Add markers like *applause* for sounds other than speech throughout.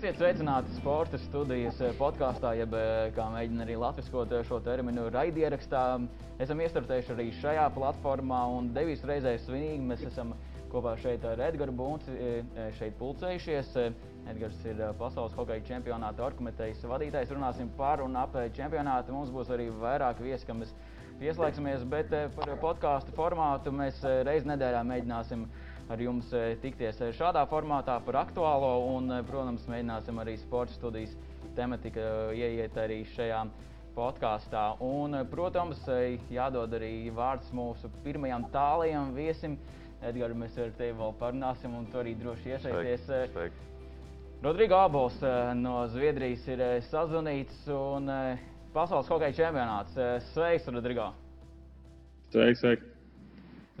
Esiet sveicināti sporta studijas podkāstā, jeb kā mēģina arī latviskot šo terminu raidierakstā. Esam iestartējuši arī šajā platformā un devies reizē svinīgi. Mēs esam kopā šeit ar Edgars Bunci šeit pulcējušies. Edgars ir pasaules hokeja čempionāta orkumētējas vadītājs. Runāsim par un ap čempionātu. Mums būs arī vairāk viesi, kam mēs pieslēgsimies, bet par podkāstu formātu mēs reiz nedēļā mēģināsim ar jums tikties šādā formātā par aktuālo un, protams, mēģināsim arī sporta studijas tematika ieiet arī šajā podkāstā. Un, protams, jādod arī vārds mūsu pirmajam tālajam viesim. Edgars, mēs ar tevi vēl parunāsim, un tu arī droši iesaisties. Rodrigo Abols no Zviedrijas ir sazvanīts un pasaules hokeja čempionāts. Sveiks, Rodrigo! Sveiks, sveiks!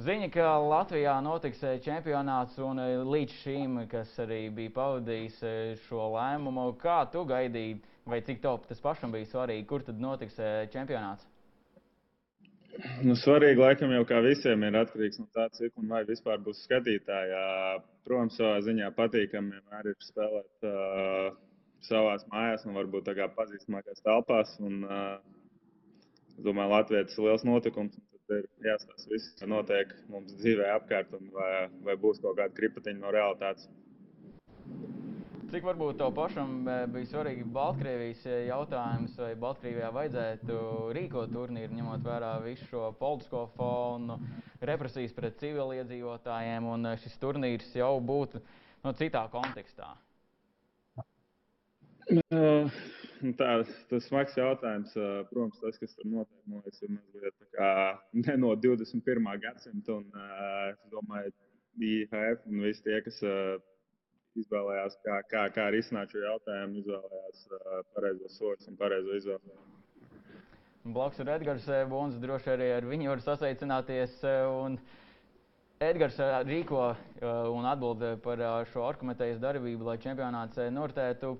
Ziņa, ka Latvijā notiks čempionāts un līdz šim, kas arī bija pavadījis šo lēmumu, kā tu gaidīji, vai cik top tas pašam bija svarīgi, kur tad notiks čempionāts? Nu, svarīgi, laikam, jau kā visiem ir atkarīgs no tā, cik un vai vispār būs skatītāji. Protams, savā ziņā patīkami vienmēr ir spēlēt uh, savās mājās un varbūt tā kā pazīstamākās telpās. Un, uh, domāju, Latvijas ir liels notikums ir jāstāsta viss, kas notiek mums dzīvē apkārt, un vai, vai būs kaut kāda kripatiņa no realitātes. Cik varbūt tev pašam bija svarīgi Baltkrievijas jautājums, vai Baltkrievijā vajadzētu rīkot turnīru, ņemot vērā visu šo politisko fonu, represijas pret civiliedzīvotājiem, un šis turnīrs jau būtu no citā kontekstā? Uh, *laughs* tā, tas smags jautājums. Protams, tas, kas tur notiek, man liekas, ir mazliet *laughs* ne no 21. gadsimta. Un, es domāju, IHF un visi tie, kas izvēlējās, kā, kā, kā risināt šo jautājumu, izvēlējās pareizo soļus un pareizo izvēli. Blakus ir Edgars Bons, droši arī ar viņu var sasveicināties. Un... Edgars rīko un atbild par šo orkumētējas darbību, lai čempionāts noritētu.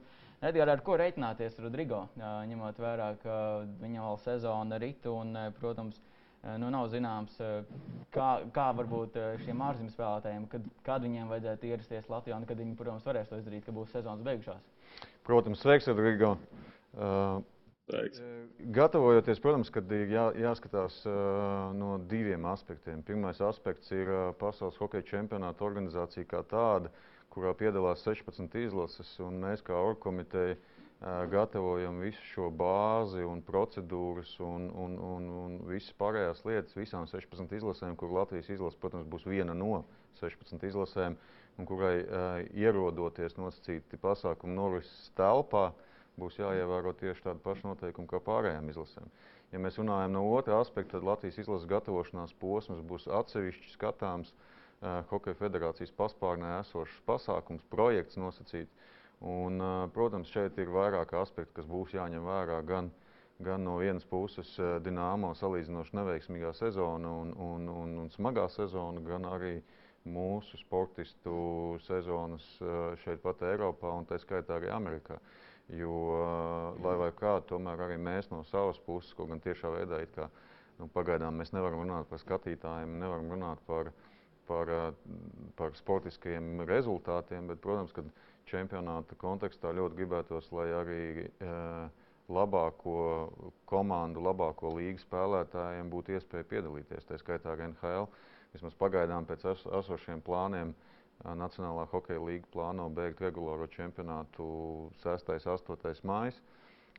Edgars, ar ko reiķināties Rodrigo, ņemot vērā, ka viņam vēl sezona rita un, protams, nu, nav zināms, kā, kā varbūt šiem ārzemju spēlētājiem, kad, kad viņiem vajadzētu ierasties Latvijā un kad viņi, protams, varēs to izdarīt, ka būs sezonas beigušās. Protams, sveiks, Rodrigo. Uh, Sveiks. Gatavojoties, protams, kad ir jā, jāskatās uh, no diviem aspektiem. Pirmais aspekts ir uh, Pasaules hokeja čempionāta organizācija kā tāda, kurā piedalās 16 izlases, mēs kā orgkomiteja gatavojam visu šo bāzi un procedūras un, un, un, un visas pārējās lietas visām 16 izlasēm, kur Latvijas izlase, protams, būs viena no 16 izlasēm, un kurai uh, ierodoties nosacīti pasākumu norises telpā, būs jāievēro tieši tāda paša noteikuma kā pārējām izlasēm. Ja mēs runājam no otra aspekta, tad Latvijas izlases gatavošanās posms būs atsevišķi skatāms uh, Hokeja federācijas paspārnē esošs pasākums, projekts nosacīts. Un, uh, protams, šeit ir vairāk aspektu, kas būs jāņem vērā gan, gan no vienas puses uh, Dienāmo salīdzinoši neveiksmīgā sezona un, un, un, un smagā sezona, gan arī mūsu sportistu sezonas šeit pat Eiropā un tā skaitā arī Amerikā. Jo, lai vai kā, tomēr arī mēs no savas puses, kaut gan tiešā veidā, it kā, nu, pagaidām mēs nevaram runāt par skatītājiem, nevaram runāt par uh, par, eh, par sportiskiem rezultātiem, bet, protams, ka čempionāta kontekstā ļoti gribētos, lai arī uh, labāko komandu, labāko līgu spēlētājiem būtu iespēja piedalīties. Tā skaitā ar NHL. Vismaz pagaidām pēc es, esošiem plāniem uh, Nacionālā hokeja līga plāno beigt regulāro čempionātu 6. un 8. maijā.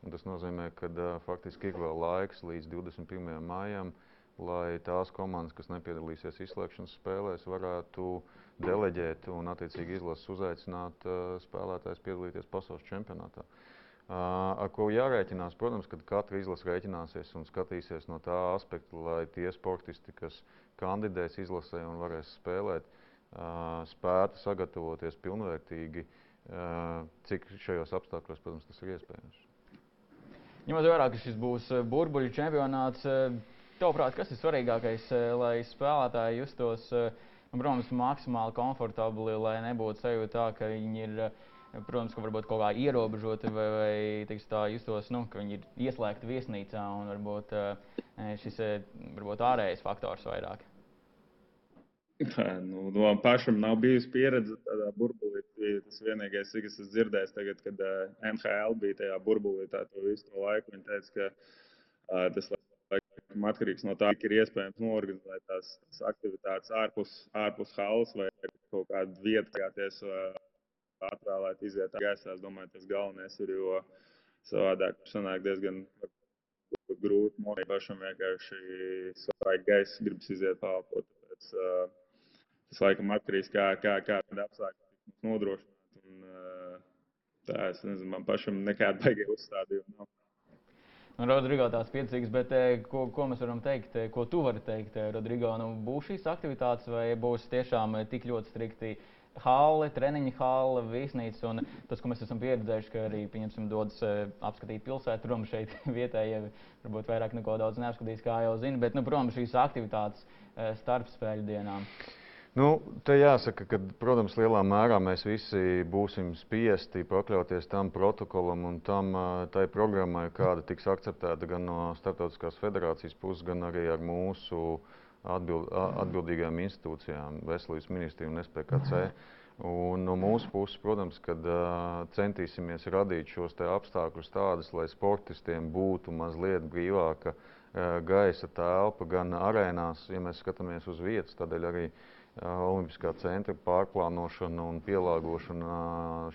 Tas nozīmē, ka faktiski ir vēl laiks līdz 21. maijam uh, lai tās komandas, kas nepiedalīsies izslēgšanas spēlēs, varētu deleģēt un attiecīgi izlases uzaicināt uh, spēlētājs piedalīties pasaules čempionātā. Uh, ar ko jārēķinās, protams, kad katra izlase rēķināsies un skatīsies no tā aspekta, lai tie sportisti, kas kandidēs izlasē un varēs spēlēt, uh, spētu sagatavoties pilnvērtīgi, uh, cik šajos apstākļos, protams, tas ir iespējams. Ņemot vērā, ka šis būs burbuļu čempionāts, Tavuprāt, kas ir svarīgākais, eh, lai spēlētāji justos, eh, nu, protams, maksimāli komfortabli, lai nebūtu sajūta tā, ka viņi ir, eh, protams, ka varbūt kaut kā ierobežoti vai, vai teiks, tā justos, nu, ka viņi ir ieslēgti viesnīcā un varbūt šis varbūt ārējais faktors vairāk? Nu, man pašam nav bijusi pieredze tādā burbulī tas vienīgais, cik es esmu dzirdējis, tagad, kad NHL bija tajā burbulī tā, to visu to laiku. Viņi teica, ka uh, tas laikam atkarīgs no tā, cik ir iespējams norganizēt tās, tās aktivitātes ārpus, ārpus halas vai kaut kādu vietu, kāties uh, atvēlēt, iziet gaisā. Es domāju, tas galvenais ir, jo savādāk sanāk diezgan grūti. Man pašam vienkārši svaigs gaiss, gribas iziet pāri. Tāpēc tas laikam atkarīgs kā, kā, kāda apstākļa nodrošināt. Un, tā es nezinu, man pašam nekāda baigie uzstādījuma nav. Nu, Rodrigo tās piecīgas, bet eh, ko, ko mēs varam teikt, eh, ko tu vari teikt, Rodrigo? Nu, būs šīs aktivitātes vai būs tiešām tik ļoti strikti hāle, treniņa hāle, viesnīca un tas, ko mēs esam pieredzējuši, ka arī, pieņemsim, dodas apskatīt pilsētu, prom šeit *laughs* vietējie, varbūt vairāk neko daudz neapskatīs, kā jau zina, bet, nu, prom šīs aktivitātes starp spēļu dienām. Nu, te jāsaka, ka, protams, lielā mērā mēs visi būsim spiesti pakļauties tam protokolam un tam tai programmai, kāda tiks akceptēta gan no Startautiskās federācijas puses, gan arī ar mūsu atbild, atbildīgajām institūcijām, Veselības ministriju un SPKC. Un no mūsu puses, protams, kad uh, centīsimies radīt šos apstākļus tādus, lai sportistiem būtu mazliet brīvāka uh, gaisa telpa gan arēnās, ja mēs skatāmies uz vietas, tādēļ arī uh, Olimpiskā centra pārplānošana un pielāgošana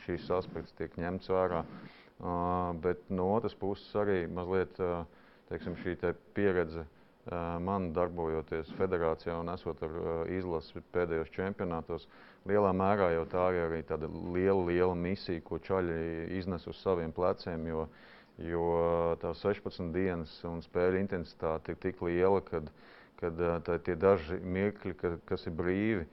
šīs aspekts tiek ņemts vērā. Bet no otras puses arī mazliet teiksim, šī te pieredze man darbojoties federācijā un esot ar izlasi pēdējos čempionātos, lielā mērā jau tā ir arī tāda liela, liela misija, ko čaļi iznes uz saviem pleciem, jo, jo tās 16 dienas un spēļu intensitāte ir tik liela, kad uh, kad tā, tie daži mirkļi, ka, kas ir brīvi,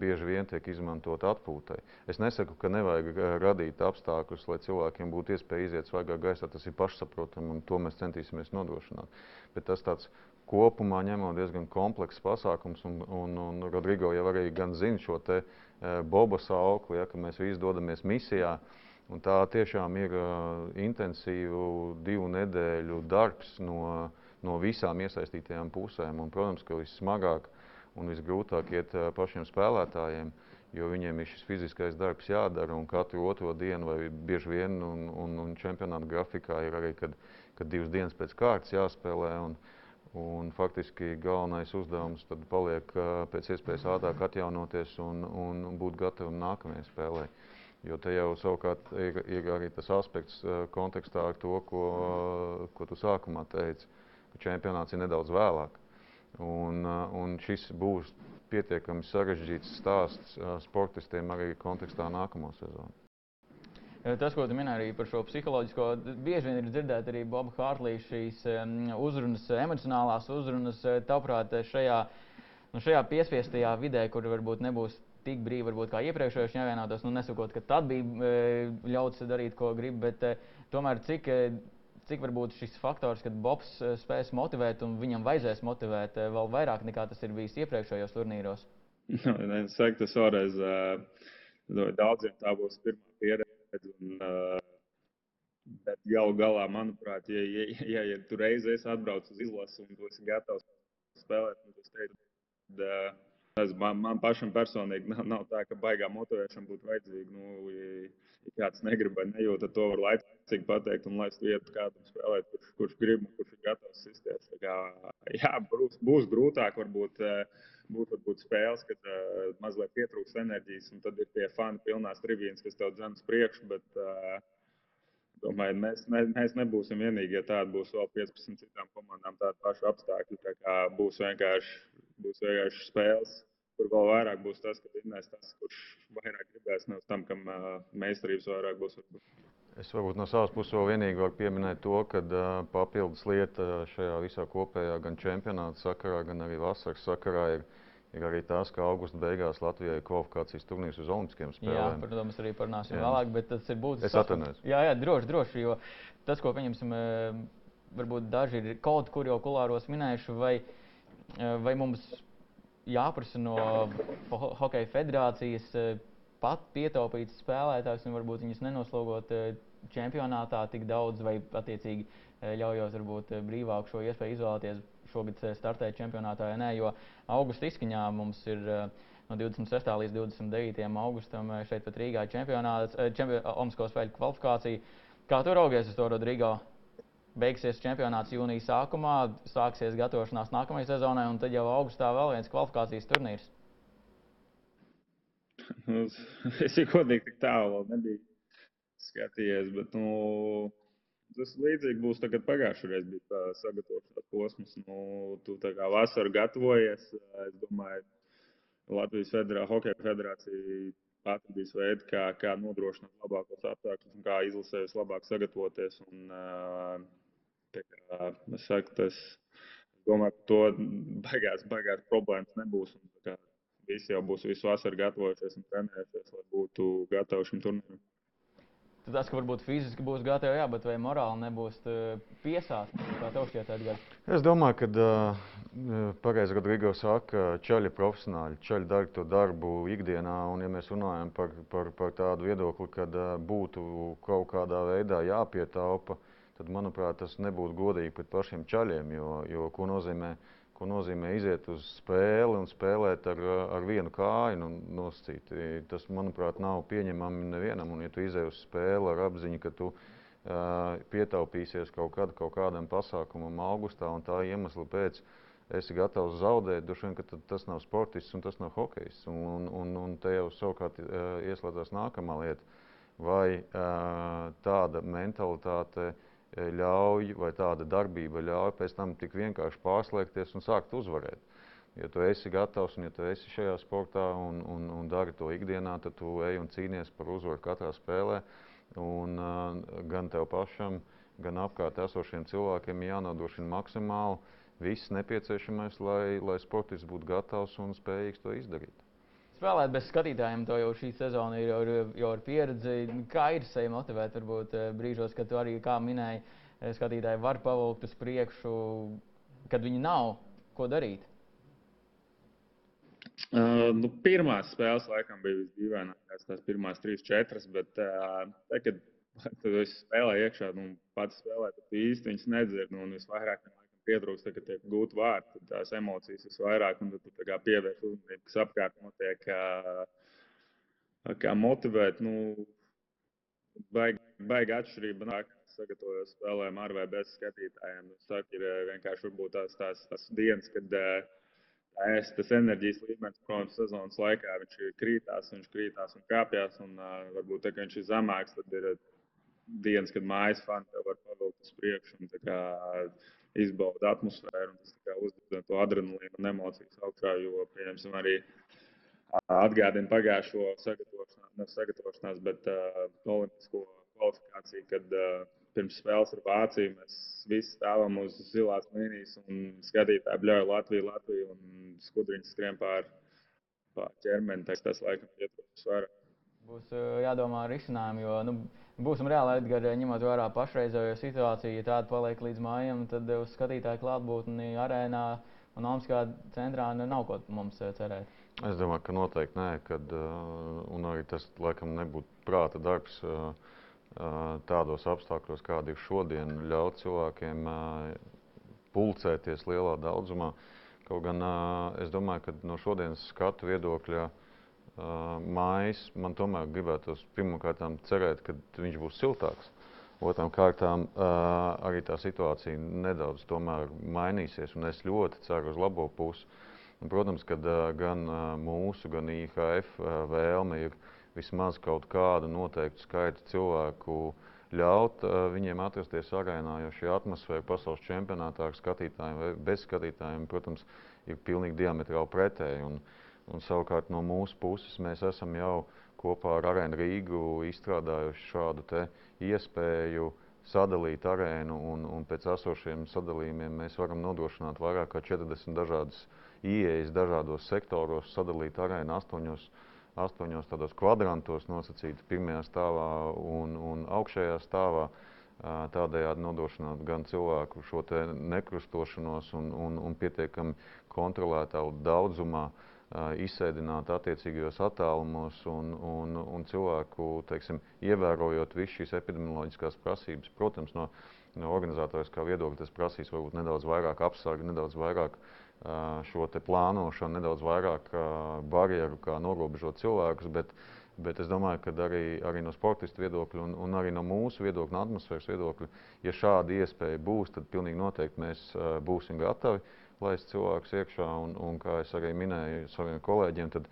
bieži vien tiek izmantot atpūtai. Es nesaku, ka nevajag radīt apstākļus, lai cilvēkiem būtu iespēja iziet svaigā gaisā. Tas ir pašsaprotami, un to mēs centīsimies nodrošināt. Bet tas tāds kopumā ņemot diezgan komplekss pasākums, un, un, un Rodrigo jau arī gan zina šo te boba saukli, ja, ka mēs visi dodamies misijā. Un tā tiešām ir uh, intensīvu divu nedēļu darbs no uh, no visām iesaistītajām pusēm. Un, protams, ka vissmagāk un visgrūtāk iet pašiem spēlētājiem, jo viņiem ir šis fiziskais darbs jādara katru otro dienu vai bieži vien un, un, un čempionāta grafikā ir arī, kad, kad divas dienas pēc kārtas jāspēlē. Un, Un faktiski galvenais uzdevums tad paliek pēc iespējas ātrāk atjaunoties un, un būt gatavam nākamajai spēlē. Jo te jau savukārt ir, ir arī tas aspekts kontekstā ar to, ko, ko tu sākumā teici ka čempionāts ir nedaudz vēlāk. Un, uh, un šis būs pietiekami sarežģīts stāsts uh, sportistiem arī kontekstā nākamo sezonu. Tas, ko tu minēji arī par šo psiholoģisko, bieži vien ir dzirdēt arī Boba Hārtlīša šīs um, uzrunas, emocionālās uzrunas. Tavuprāt, šajā, nu šajā piespiestajā vidē, kur varbūt nebūs tik brīvi, varbūt kā iepriekšējos nevienotos, nu nesakot, ka tad bija ļauts darīt, ko grib, bet tomēr cik cik varbūt šis faktors, kad Bobs eh, spēs motivēt un viņam vajadzēs motivēt eh, vēl vairāk nekā tas ir bijis iepriekšējos turnīros? Nu, es saku, tas vēlreiz uh, daudziem tā būs pirmā pieredze. Un, bet galu galā, manuprāt, ja, ja, ja, ja tu reizes atbrauc uz izlasi un tu esi gatavs spēlēt, tad es Tas man, man pašam personīgi nav, nav tā, ka baigā motivēšana būtu vajadzīga. Nu, ja, ja kāds negrib vai nejūt, tad to var laicīgi pateikt un laist vietu kādam spēlēt, kurš, kurš grib un kurš ir gatavs izties. Kā, jā, būs, būs grūtāk varbūt. Būtu varbūt spēles, kad uh, mazliet pietrūks enerģijas, un tad ir tie fani pilnās trījus, kas tev dzēnas priekšā. Bet uh, domāju, mēs, mēs, mēs nebūsim vienīgie. Tādi būs vēl 15 citām komandām, tādi paši apstākļi. Tā būs vienkārši būs vienkārši spēles, kur vēl vairāk būs tas, ka vinnēs tas, kurš vairāk gribēs, nevis tam, kam uh, meistarības vairāk būs. Varbūt. Es varbūt no savas puses vēl vienīgi varu pieminēt to, ka uh, papildus lieta šajā visā kopējā gan čempionāta sakarā, gan arī vasaras sakarā ir, ir arī tas, ka augusta beigās Latvijai ir kvalifikācijas turnīrs uz Olimpiskiem spēlēm. Jā, protams, arī parunāsim jā. vēlāk, bet tas ir būtiski. Es atvainojos. Jā, jā, droši, droši, jo tas, ko pieņemsim, varbūt daži ir kaut kur jau kulāros minējuši, vai vai mums jāprasa no Hokeja federācijas eh, pat pietaupīt spēlētājus un varbūt viņus nenoslogot eh, čempionātā tik daudz, vai attiecīgi ļaujot varbūt brīvāk šo iespēju izvēlēties šogad startēt čempionātā, ja nē, jo augusta izskaņā mums ir no 26. līdz 29. augustam šeit pat Rīgā čempionāts, čempion, Omaskos spēļu kvalifikācija. Kā tu raugies uz to, Rodrigo? Beigsies čempionāts jūnijas sākumā, sāksies gatavošanās nākamajai sezonai, un tad jau augustā vēl viens kvalifikācijas turnīrs. *laughs* Nu, es jau godīgi tik tālu nebiju skatījies, bet nu, tas līdzīgi būs tagad pagājušajā reizē bija sagatavošanās posms. Nu, tu tā kā vasaru gatavojies, es domāju, Latvijas federā, Hokeja federācija atradīs veidu, kā, kā nodrošināt labākos apstākļus un kā izlasē vislabāk sagatavoties. Un, kā, es, saku, tas, domāju, ka to beigās, beigās problēmas nebūs. Un, kā, visi jau būs visu vasaru gatavojušies un trenējušies, lai būtu gatavi šim turnīram. Tas, ka varbūt fiziski būs gatavi, jā, bet vai morāli nebūs piesāts, kā tev šķiet, Edgars? Es domāju, ka uh, pareizi Rodrigo saka, čaļi profesionāļi, čaļi dara to darbu ikdienā, un ja mēs runājam par, par, par tādu viedokli, kad uh, būtu kaut kādā veidā jāpietaupa, tad, manuprāt, tas nebūtu godīgi pret pašiem čaļiem, jo, jo ko nozīmē ko nozīmē iziet uz spēli un spēlēt ar, ar vienu kāju nu, nosacīt. Tas, manuprāt, nav pieņemami nevienam. Un, ja tu izej uz spēli ar apziņu, ka tu uh, pietaupīsies kaut, kad, kaut kādam pasākumam augustā un tā iemesla pēc, esi gatavs zaudēt, droši vien, ka tas nav sportists un tas nav hokejs. Un, un, un te jau savukārt uh, ieslēdzās nākamā lieta. Vai uh, tāda mentalitāte uh, ļauj, vai tāda darbība ļauj pēc tam tik vienkārši pārslēgties un sākt uzvarēt. Ja tu esi gatavs un ja tu esi šajā sportā un, un, un dari to ikdienā, tad tu ej un cīnies par uzvaru katrā spēlē. Un, uh, gan tev pašam, gan apkārt esošiem cilvēkiem jānodrošina maksimāli viss nepieciešamais, lai, lai sportists būtu gatavs un spējīgs to izdarīt spēlēt bez skatītājiem, to jau šī sezona ir jau, jau ar pieredzi. Kā ir sevi motivēt, varbūt eh, brīžos, kad tu arī, kā minēji, eh, skatītāji var pavilkt uz priekšu, kad viņi nav ko darīt? Uh, nu, pirmās spēles laikam bija visdīvainākās, tās pirmās trīs, četras, bet uh, te, kad tu spēlē iekšā, nu, pats spēlē, tad īsti viņas nedzird, nu, un visvairāk pietrūkst, kad tiek gūti vārdi, tad tās emocijas visvairāk, un tad tu pievērš uzmanību, kas apkārt notiek, kā, kā motivēt. Nu, baigi, baigi atšķirība nāk, sagatavojos spēlēm ar vai bez skatītājiem. Es saku, ir vienkārši tās, tās, tās dienas, kad es, tas enerģijas līmenis, protams, sezonas laikā viņš krītās, viņš krītās un kāpjas, un uh, varbūt tā, viņš ir zemāks, tad ir dienas, kad mājas fani var pavilkt uz priekšu. Un, izbauda atmosfēru un tas uzdod to adrenalīnu un emocijas augšā. Jo, pieņemsim, arī atgādina pagājušo sagatavošanās, ne sagatavošanās, bet uh, olimpisko kvalifikāciju, kad uh, pirms spēles ar Vāciju mēs visi stāvam uz zilās līnijas un skatītāji bļauj Latviju, Latviju un skudriņas skrien pār, pār ķermeni. Tas laikam pietrūkst vairāk. Būs jādomā ar risinājumu, jo nu, Būsim reāli, Edgars, ņemot vērā pašreizējo situāciju, ja tāda paliek līdz mājām, tad uz skatītāju klātbūtni arēnā un Olimpiskā centrā nu, nav ko mums cerēt. Es domāju, ka noteikti nē, kad, un arī tas laikam nebūtu prāta darbs tādos apstākļos, kādi ir šodien, ļaut cilvēkiem pulcēties lielā daudzumā. Kaut gan es domāju, ka no šodienas skatu viedokļa mājas, man tomēr gribētos pirmkārt cerēt, ka viņš būs siltāks. Otram kārtām arī tā situācija nedaudz mainīsies, un es ļoti ceru uz labo pusi. Un, protams, ka gan mūsu, gan IHF vēlme ir vismaz kaut kādu noteiktu skaitu cilvēku ļaut viņiem atrasties arēnā, jo šī atmosfēra pasaules čempionātā ar skatītājiem vai bez skatītājiem, protams, ir pilnīgi diametrāli pretēji. Un, uh, Un savukārt no mūsu puses mēs esam jau kopā ar Arēnu Rīgu izstrādājuši šādu iespēju sadalīt arēnu, un, un pēc esošiem sadalījumiem mēs varam nodrošināt vairāk kā 40 dažādas ieejas dažādos sektoros, sadalīt arēnu astoņos, astoņos tādos kvadrantos nosacīti pirmajā stāvā un, un augšējā stāvā. Tādējādi nodrošināt gan cilvēku šo nekrustošanos un, un, un pietiekami kontrolētā daudzumā uh, izsēdināt attiecīgajos attālumos un, un, un cilvēku, teiksim, ievērojot visu šīs epidemioloģiskās prasības. Protams, no, no organizatoriskā viedokļa tas prasīs varbūt nedaudz vairāk apsargu, nedaudz vairāk šo plānošanu, nedaudz vairāk barjeru, kā norobežot cilvēkus. Bet, bet es domāju, ka arī, arī no sportistu viedokļa un, un arī no mūsu viedokļa, no atmosfēras viedokļa, ja šāda iespēja būs, tad pilnīgi noteikti mēs būsim gatavi laist cilvēkus iekšā. Un, un kā es arī minēju saviem kolēģiem, tad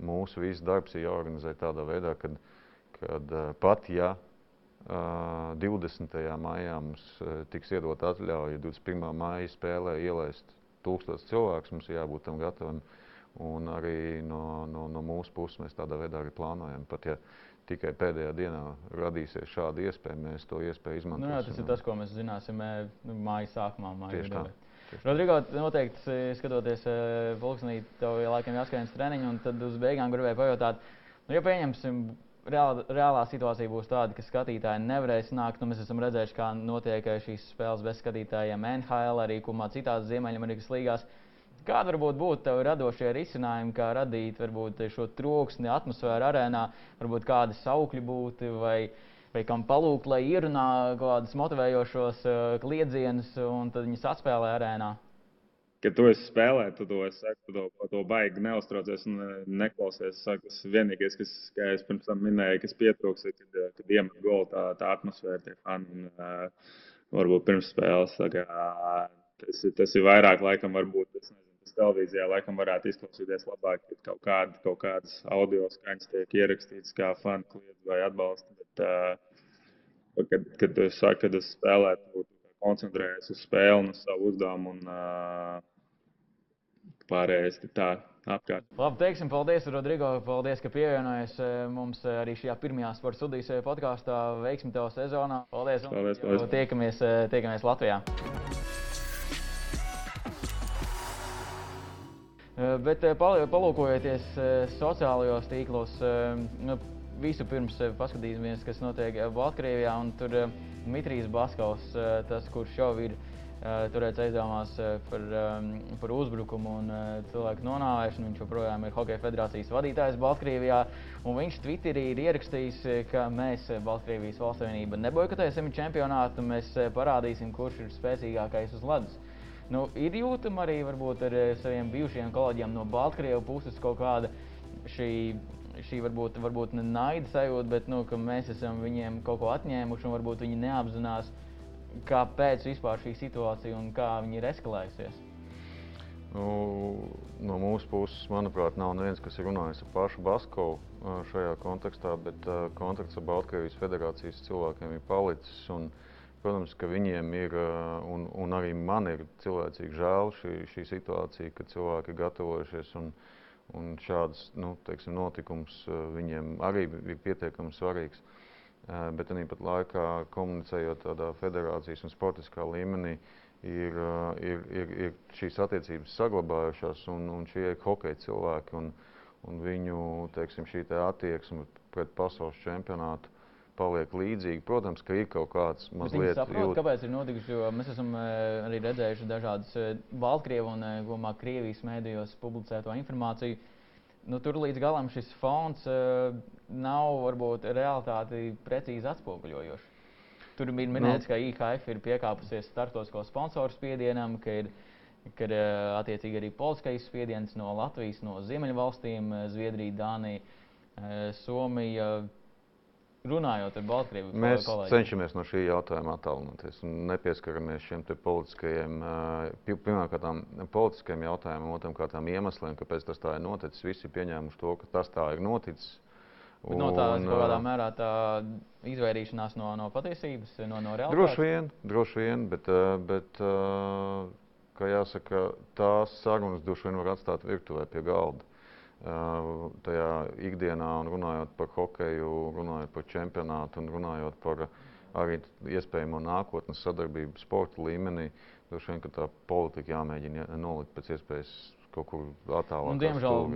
mūsu viss darbs ir jāorganizē tādā veidā, kad, kad pat ja 20. maijā mums tiks iedot atļauja 21. maija spēlē ielaist tūkstotis cilvēks, mums ir jābūt tam gatavam. Un arī no, no, no mūsu puses mēs tādā veidā arī plānojam. Pat ja tikai pēdējā dienā radīsies šāda iespēja, mēs to iespēju izmantosim. Nu, jā, tas ir tas, ko mēs zināsim nu, mājas sākumā. Māja Tieši tā. Rodrigo, noteikti skatoties pulksnī, tev jau laikam jāskrien treniņu, un tad uz beigām gribēju pajautāt, nu, ja pieņemsim reāla, reālā situācija būs tāda, ka skatītāji nevarēs nākt. Nu, mēs esam redzējuši, kā notiek šīs spēles bez skatītājiem NHL, arī kumā citās Ziemeļamerikas līgās. Kāda varbūt būtu tev radošie risinājumi, kā radīt varbūt, šo troksni, atmosfēru arēnā, varbūt kādi saukļi būtu vai, vai kam palūgt, lai ierunā kādus motivējošos uh, kliedzienus un tad viņus atspēlē arēnā? kad tu esi spēlē, tu to saki, tu to, to baigi neuztraucies un eh, neklausies. Tas vienīgais, kas, kā es pirms tam minēju, kas pietrūks, ir, kad, eh, kad iemet golu tā, tā atmosfēra, tie fani. Un, uh, varbūt pirms spēles kā, tas, tas ir vairāk, laikam, varbūt tas, nezinu, tas televīzijā laikam varētu izklausīties labāk, kad kaut, kāda, kaut kādas audio skaņas tiek ierakstītas kā fani kliedz vai atbalsta. Bet, uh, kad, kad tu saki, kad es spēlētu, tu koncentrējies uz spēli un uz savu uzdevumu. Un, uh, pārējais tā apkārt. Labi, teiksim, paldies, Rodrigo. Paldies, ka pievienojies mums arī šajā pirmajā sporta studijas podkāstā. Veiksim tev sezonā. Paldies! Paldies, paldies. Tiekamies, tiekamies Latvijā! Bet palūkojieties sociālajos tīklos, nu, visu pirms paskatīsimies, kas notiek Baltkrievijā. Tur Dmitrijs Baskovs, tas, kurš jau ir Eh, turēts aizdomās eh, par, par uzbrukumu un eh, cilvēku nonāvēšanu. Viņš joprojām ir Hokeja federācijas vadītājs Baltkrievijā. Viņš Twitterī ir ierakstījis, ka mēs, Baltkrievijas valsts savienība, neboikotēsim čempionātu. Mēs parādīsim, kurš ir spēcīgākais uz ledus. Nu, ir jūtama arī varbūt, ar saviem bijušajiem kolēģiem no Baltkrievijas puses kaut kāda šī šī varbūt, varbūt ne naida sajūta, bet nu, mēs esam viņiem kaut ko atņēmuši un varbūt viņi neapzinās, kāpēc vispār šī situācija un kā viņi ir eskalējusies? Nu, no mūsu puses, manuprāt, nav neviens, kas ir runājis ar pašu Baskovu šajā kontekstā, bet uh, kontakts ar Baltkrievijas federācijas cilvēkiem ir palicis. Un, protams, ka viņiem ir, un, un arī man ir cilvēcīgi žēl šī, šī situācija, ka cilvēki ir gatavojušies. Un, un šāds nu, teiksim, notikums viņiem arī ir pietiekami svarīgs. Bet tāpat laikā komunicējot tādā federācijas un sportiskā līmenī, ir, ir, ir, ir šīs attiecības saglabājušās, un, un šie ir hokeja cilvēki. Un, un viņu teiksim, attieksme pret pasaules čempionātu paliek līdzīga. Protams, ka ir kaut kāds mazliet tāds - kāpēc ir notikuši. Mēs esam arī redzējuši dažādas Baltkrievijas un Krievijas mēdījos publicēto informāciju nu, tur līdz galam šis fons nav varbūt realitāti precīzi atspoguļojošs. Tur bija minēts, no. ka IHF ir piekāpusies startosko sponsoru spiedienam, ka ir, ka ir uh, attiecīgi arī politiskais spiediens no Latvijas, no Ziemeļvalstīm, Zviedrija, Dānija, Somija. Runājot ar Baltkrieviju, mēs kolēģi. cenšamies no šī jautājuma attālināties un nepieskaramies šiem politiskajiem, pirmkārt, politiskajiem jautājumiem, otrām kārtām iemesliem, kāpēc tas tā ir noticis. Visi ir pieņēmuši to, ka tas tā ir noticis. Bet un, no tā kaut kādā mērā tā izvairīšanās no, no patiesības, no, no realitātes? Droši vien, droši vien bet, bet kā jāsaka, tās sarunas droši vien var atstāt virtuvē pie galda tajā ikdienā, un runājot par hokeju, runājot par čempionātu un runājot par arī iespējamo nākotnes sadarbību sporta līmenī, droši vien, ka tā politika jāmēģina nolikt pēc iespējas kaut kur attālāk. Un, diemžēl,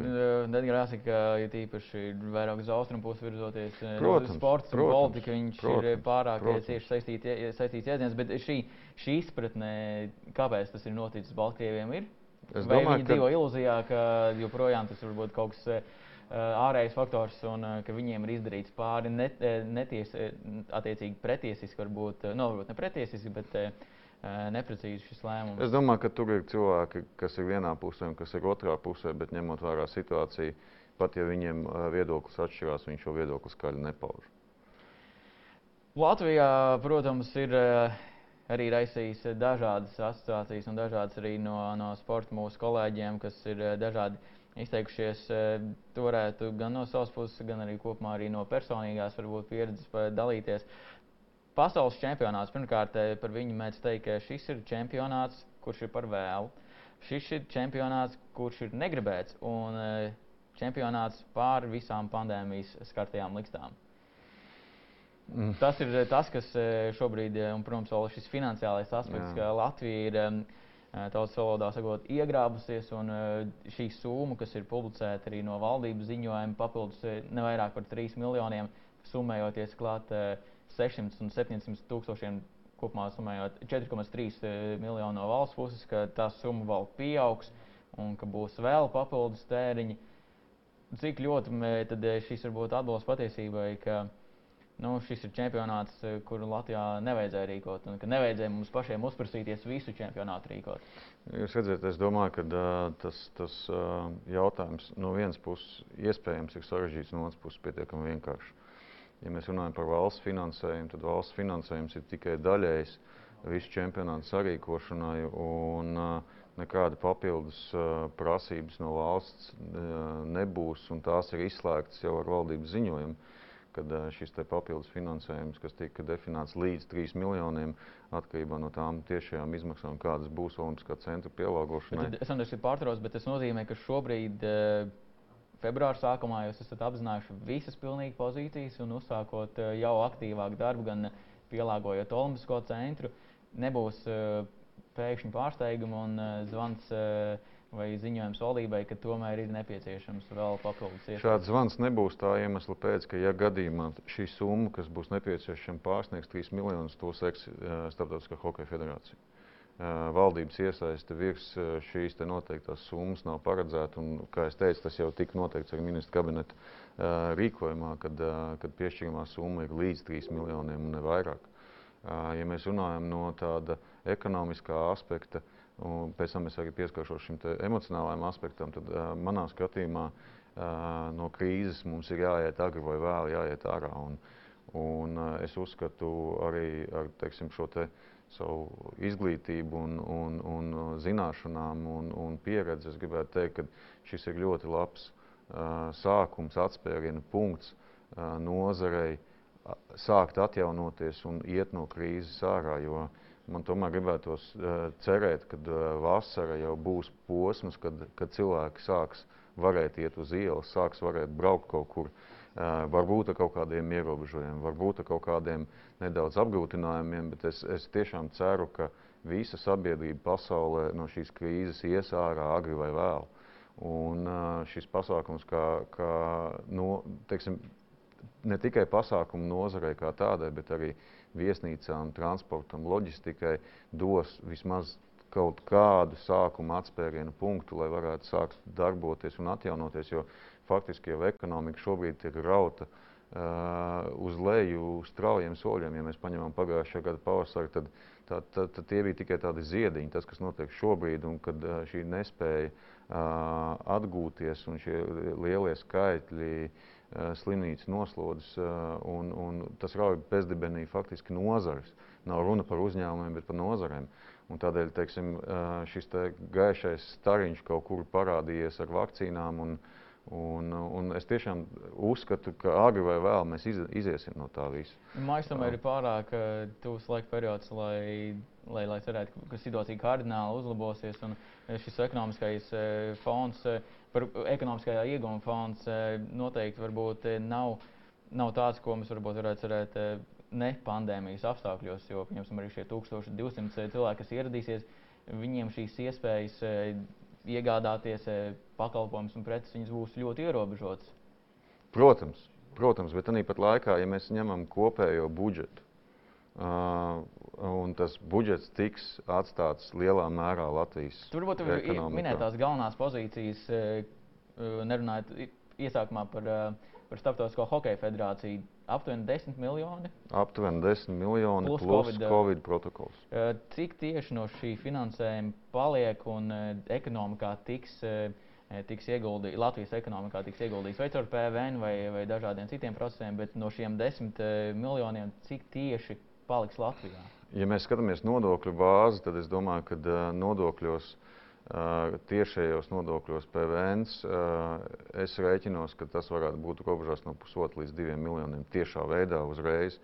Edgars jāsaka, ja tīpaši vairāk uz austrumu pusi virzoties, protams, sports protams, un politika, viņš protams, ir pārāk protams. cieši saistīts jēdziens, bet šī, šī izpratne, kāpēc tas ir noticis Baltkrieviem, ir? Es Vai domāju, viņi ka... dzīvo ilūzijā, ka joprojām tas var būt kaut kas uh, ārējais faktors un uh, ka viņiem ir izdarīts pāri net, netiesi, attiecīgi pretiesiski, varbūt, nu, varbūt ne pretiesiski, bet neprecīzi šis lēmums. Es domāju, ka tur ir cilvēki, kas ir vienā pusē un kas ir otrā pusē, bet ņemot vērā situāciju, pat ja viņiem viedoklis atšķirās, viņi šo viedokli skaļi nepauž. Latvijā, protams, ir arī raisījis dažādas asociācijas un dažādas arī no, no sporta mūsu kolēģiem, kas ir dažādi izteikušies. To varētu gan no savas puses, gan arī kopumā arī no personīgās varbūt, pieredzes dalīties. Pasaules čempionāts pirmkārt par viņu mēdz teikt, ka šis ir čempionāts, kurš ir par vēlu. Šis ir čempionāts, kurš ir negribēts un čempionāts pāri visām pandēmijas skartajām likstām. Mm. Tas ir eh, tas, kas eh, šobrīd, eh, un, protams, vēl šis finansiālais aspekts, Jā. ka Latvija ir tautas valodā sakot, iegrābusies, un šī summa, kas ir publicēta arī no valdības ziņojuma, papildus ne vairāk par 3 miljoniem, summējoties klāt 600 un 700 tūkstošiem, kopumā summējot 4,3 miljonu no valsts puses, ka tā summa vēl pieaugs un ka būs vēl papildus tēriņi. Cik ļoti tad šis varbūt atbilst patiesībai, ka nu, šis ir čempionāts, eh, kuru Latvijā nevajadzēja rīkot. Nevajadzēja mums pašiem uzprasīties visu čempionātu rīkot. Jūs redzat, es domāju, ka uh, tas, tas uh, jautājums no vienas puses iespējams ir sarežģīts, no otras puses pietiekami vienkāršs. Ja mēs runājam par valsts finansējumu, tad valsts finansējums ir tikai daļējs visu čempionātu sarīkošanai. Un, uh, nekāda papildus uh, prasības no valsts uh, nebūs, un tās ir izslēgtas jau ar valdības ziņojumu kad šis papildus finansējums, kas tika definēts līdz 3 miljoniem, atkarībā no tām tiešajām izmaksām, kādas būs Olimpiskā centra pielāgošanai. Bet, es domāju, pārtrauc, bet tas nozīmē, ka šobrīd februāra sākumā jūs esat apzinājuši visas pilnīgi pozīcijas un uzsākot jau aktīvāku darbu, gan pielāgojot Olimpisko centru, nebūs pēkšņi pārsteigumu un zvans vai ziņojums valdībai, ka tomēr ir nepieciešams vēl papildus iespējas? Šāds zvans nebūs tā iemesla pēc, ka, ja gadījumā šī summa, kas būs nepieciešama, pārsniegs 3 miljonus, to seks Startautiskā hokeja federācija. Valdības iesaiste virs šīs noteiktās summas nav paredzēta. Un, kā jau teicu, tas jau tika noteikts ar ministra kabineta rīkojumā, kad, kad piešķiramā summa ir līdz 3 miljoniem un ne vairāk. Ja mēs runājam no tāda ekonomiskā aspekta, uh, Un pēc tam es arī pieskaršos šim emocionālajam aspektam. Tad, uh, manā skatījumā uh, no krīzes mums ir jāiet agri vai vēl, jāiet ārā. Un, un uh, es uzskatu arī ar teiksim, šo te savu izglītību un, un, un zināšanām un, un pieredzi. Es gribētu teikt, ka šis ir ļoti labs uh, sākums, atspēriena punkts uh, nozarei sākt atjaunoties un iet no krīzes ārā. Jo, uh, Man tomēr gribētos uh, cerēt, ka uh, vasara jau būs posms, kad, kad cilvēki sāks varēt iet uz ielas, sāks varēt braukt kaut kur. Uh, varbūt ar kaut kādiem ierobežojumiem, varbūt ar kaut kādiem nedaudz apgrūtinājumiem, bet es, es tiešām ceru, ka visa sabiedrība pasaulē no šīs krīzes ies ārā agri vai vēl. Un uh, šis pasākums, kā, kā no, teiksim, ne tikai pasākumu nozarei kā tādai, bet arī viesnīcām, transportam, loģistikai dos vismaz kaut kādu sākuma atspērienu punktu, lai varētu sākt darboties un atjaunoties, jo faktiski jau ekonomika šobrīd tiek rauta uh, uz leju straujiem soļiem. Ja mēs paņemam pagājušā gada pavasari, tad, tad, tad, tad tie bija tikai tādi ziediņi, tas, kas notiek šobrīd, un kad uh, šī nespēja uh, atgūties un šie lielie skaitļi uh, slimnīcas noslodzes, eh, un, un tas rauj bezdibenī faktiski nozares. Nav runa par uzņēmumiem, bet par nozarēm. Un tādēļ teiksim, eh, šis te gaišais stariņš kaut kur parādījies ar vakcīnām. Un, Un, un es tiešām uzskatu, ka agri vai vēl mēs iz, iziesim no tā visa. Tomēr ir pārāk tuvs laika periods, lai, lai, lai cerētu, ka situācija kardināli uzlabosies. Un šis ekonomiskais fons par ekonomiskajā ieguvuma fonds eh, noteikti varbūt nav, nav tāds, ko mēs varbūt varētu cerēt ne pandēmijas apstākļos, jo, piemēram, arī šie 1200 cilvēki, kas ieradīsies, viņiem šīs iespējas iegādāties pakalpojumus un preces, viņas būs ļoti ierobežotas. Protams, protams, bet tāpat laikā, ja mēs ņemam kopējo budžetu, Uh, un tas budžets tiks atstāts lielā mērā Latvijas Tur varbūt ir minētās galvenās pozīcijas, nerunājot iesākumā par, par Startautisko hokeja federāciju. Aptuveni 10 miljoni. Aptuveni 10 miljoni plus, plus COVID, COVID protokols. Cik tieši no šī finansējuma paliek un ekonomikā tiks, tiks ieguldīts, Latvijas ekonomikā tiks ieguldīts vai caur PVN vai, vai dažādiem citiem procesiem, bet no šiem 10 miljoniem cik tieši paliks Latvijā? Ja mēs skatāmies nodokļu bāzi, tad es domāju, ka nodokļos uh, tiešajos nodokļos PVN. Es rēķinos, ka tas varētu būt robežās no pusotra līdz diviem miljoniem tiešā veidā uzreiz.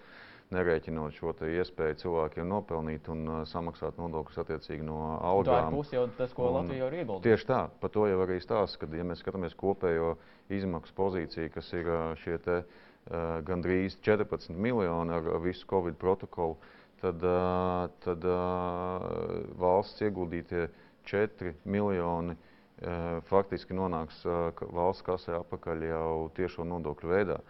Nerēķinot šo iespēju cilvēkiem nopelnīt un samaksāt nodokļus attiecīgi no algām. Tā ir puse jau tas, ko un, Latvija ir ieguldījusi. Tieši tā, par to jau arī stāsta, ka, ja mēs skatāmies kopējo izmaksu pozīciju, kas ir šie te, gandrīz 14 miljoni ar, visu Covid protokolu, tad, tad valsts ieguldītie 4 miljoni uh, faktiski nonāks uh, valsts kasē atpakaļ jau tiešo nodokļu veidā.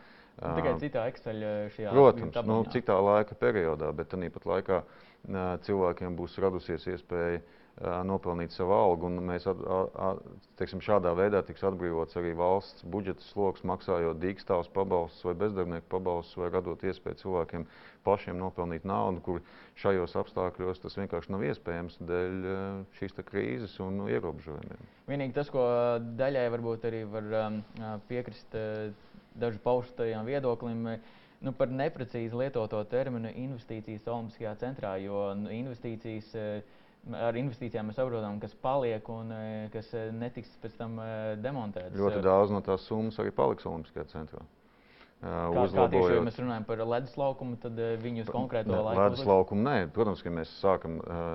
Uh, Tikai citā Excel šajā Protams, nu, citā laika periodā, bet tāpat laikā cilvēkiem būs radusies iespēja uh, nopelnīt savu algu. Mēs at, at, teiksim, šādā veidā tiks atbrīvots arī valsts budžeta sloks, maksājot dīkstāvus pabalstus vai bezdarbnieku pabalstus, vai radot iespēju cilvēkiem pašiem nopelnīt naudu, kur šajos apstākļos tas vienkārši nav iespējams dēļ šīs krīzes un ierobežojumiem. Vienīgi tas, ko daļai varbūt arī var um, piekrist dažu pauštajām viedoklim, nu, par neprecīzi lietoto terminu investīcijas Olimpiskajā centrā, jo nu, investīcijas ar investīcijām mēs saprotam, kas paliek un e, kas e, netiks pēc tam e, demontēts. Ļoti daudz no tās summas arī paliks Olimpiskajā centrā. Kā, kā tieši, ja mēs runājam par ledus laukumu, tad viņi uz konkrēto ne, laiku ledus laukumu nē. Protams, ka mēs sākam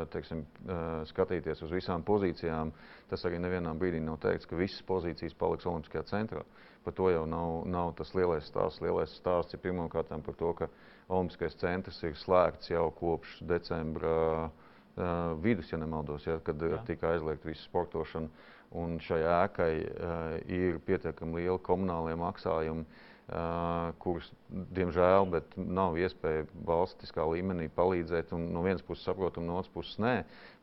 teiksim, skatīties uz visām pozīcijām. Tas arī nevienā brīdī nav teikts, ka visas pozīcijas paliks Olimpiskajā centrā. Par to jau nav, nav tas lielais stāsts. Lielais stāsts ir pirmkārt par to, ka Olimpiskais centrs ir slēgts jau kopš decembra uh, vidus, ja nemaldos, ja, kad Jā. tika aizliegta visa sportošana. Un šai ēkai uh, ir pietiekami lieli komunālie maksājumi, uh, kurus, diemžēl, nav iespēja valstiskā līmenī palīdzēt. Un, no vienas puses saprotam, no otras puses nē,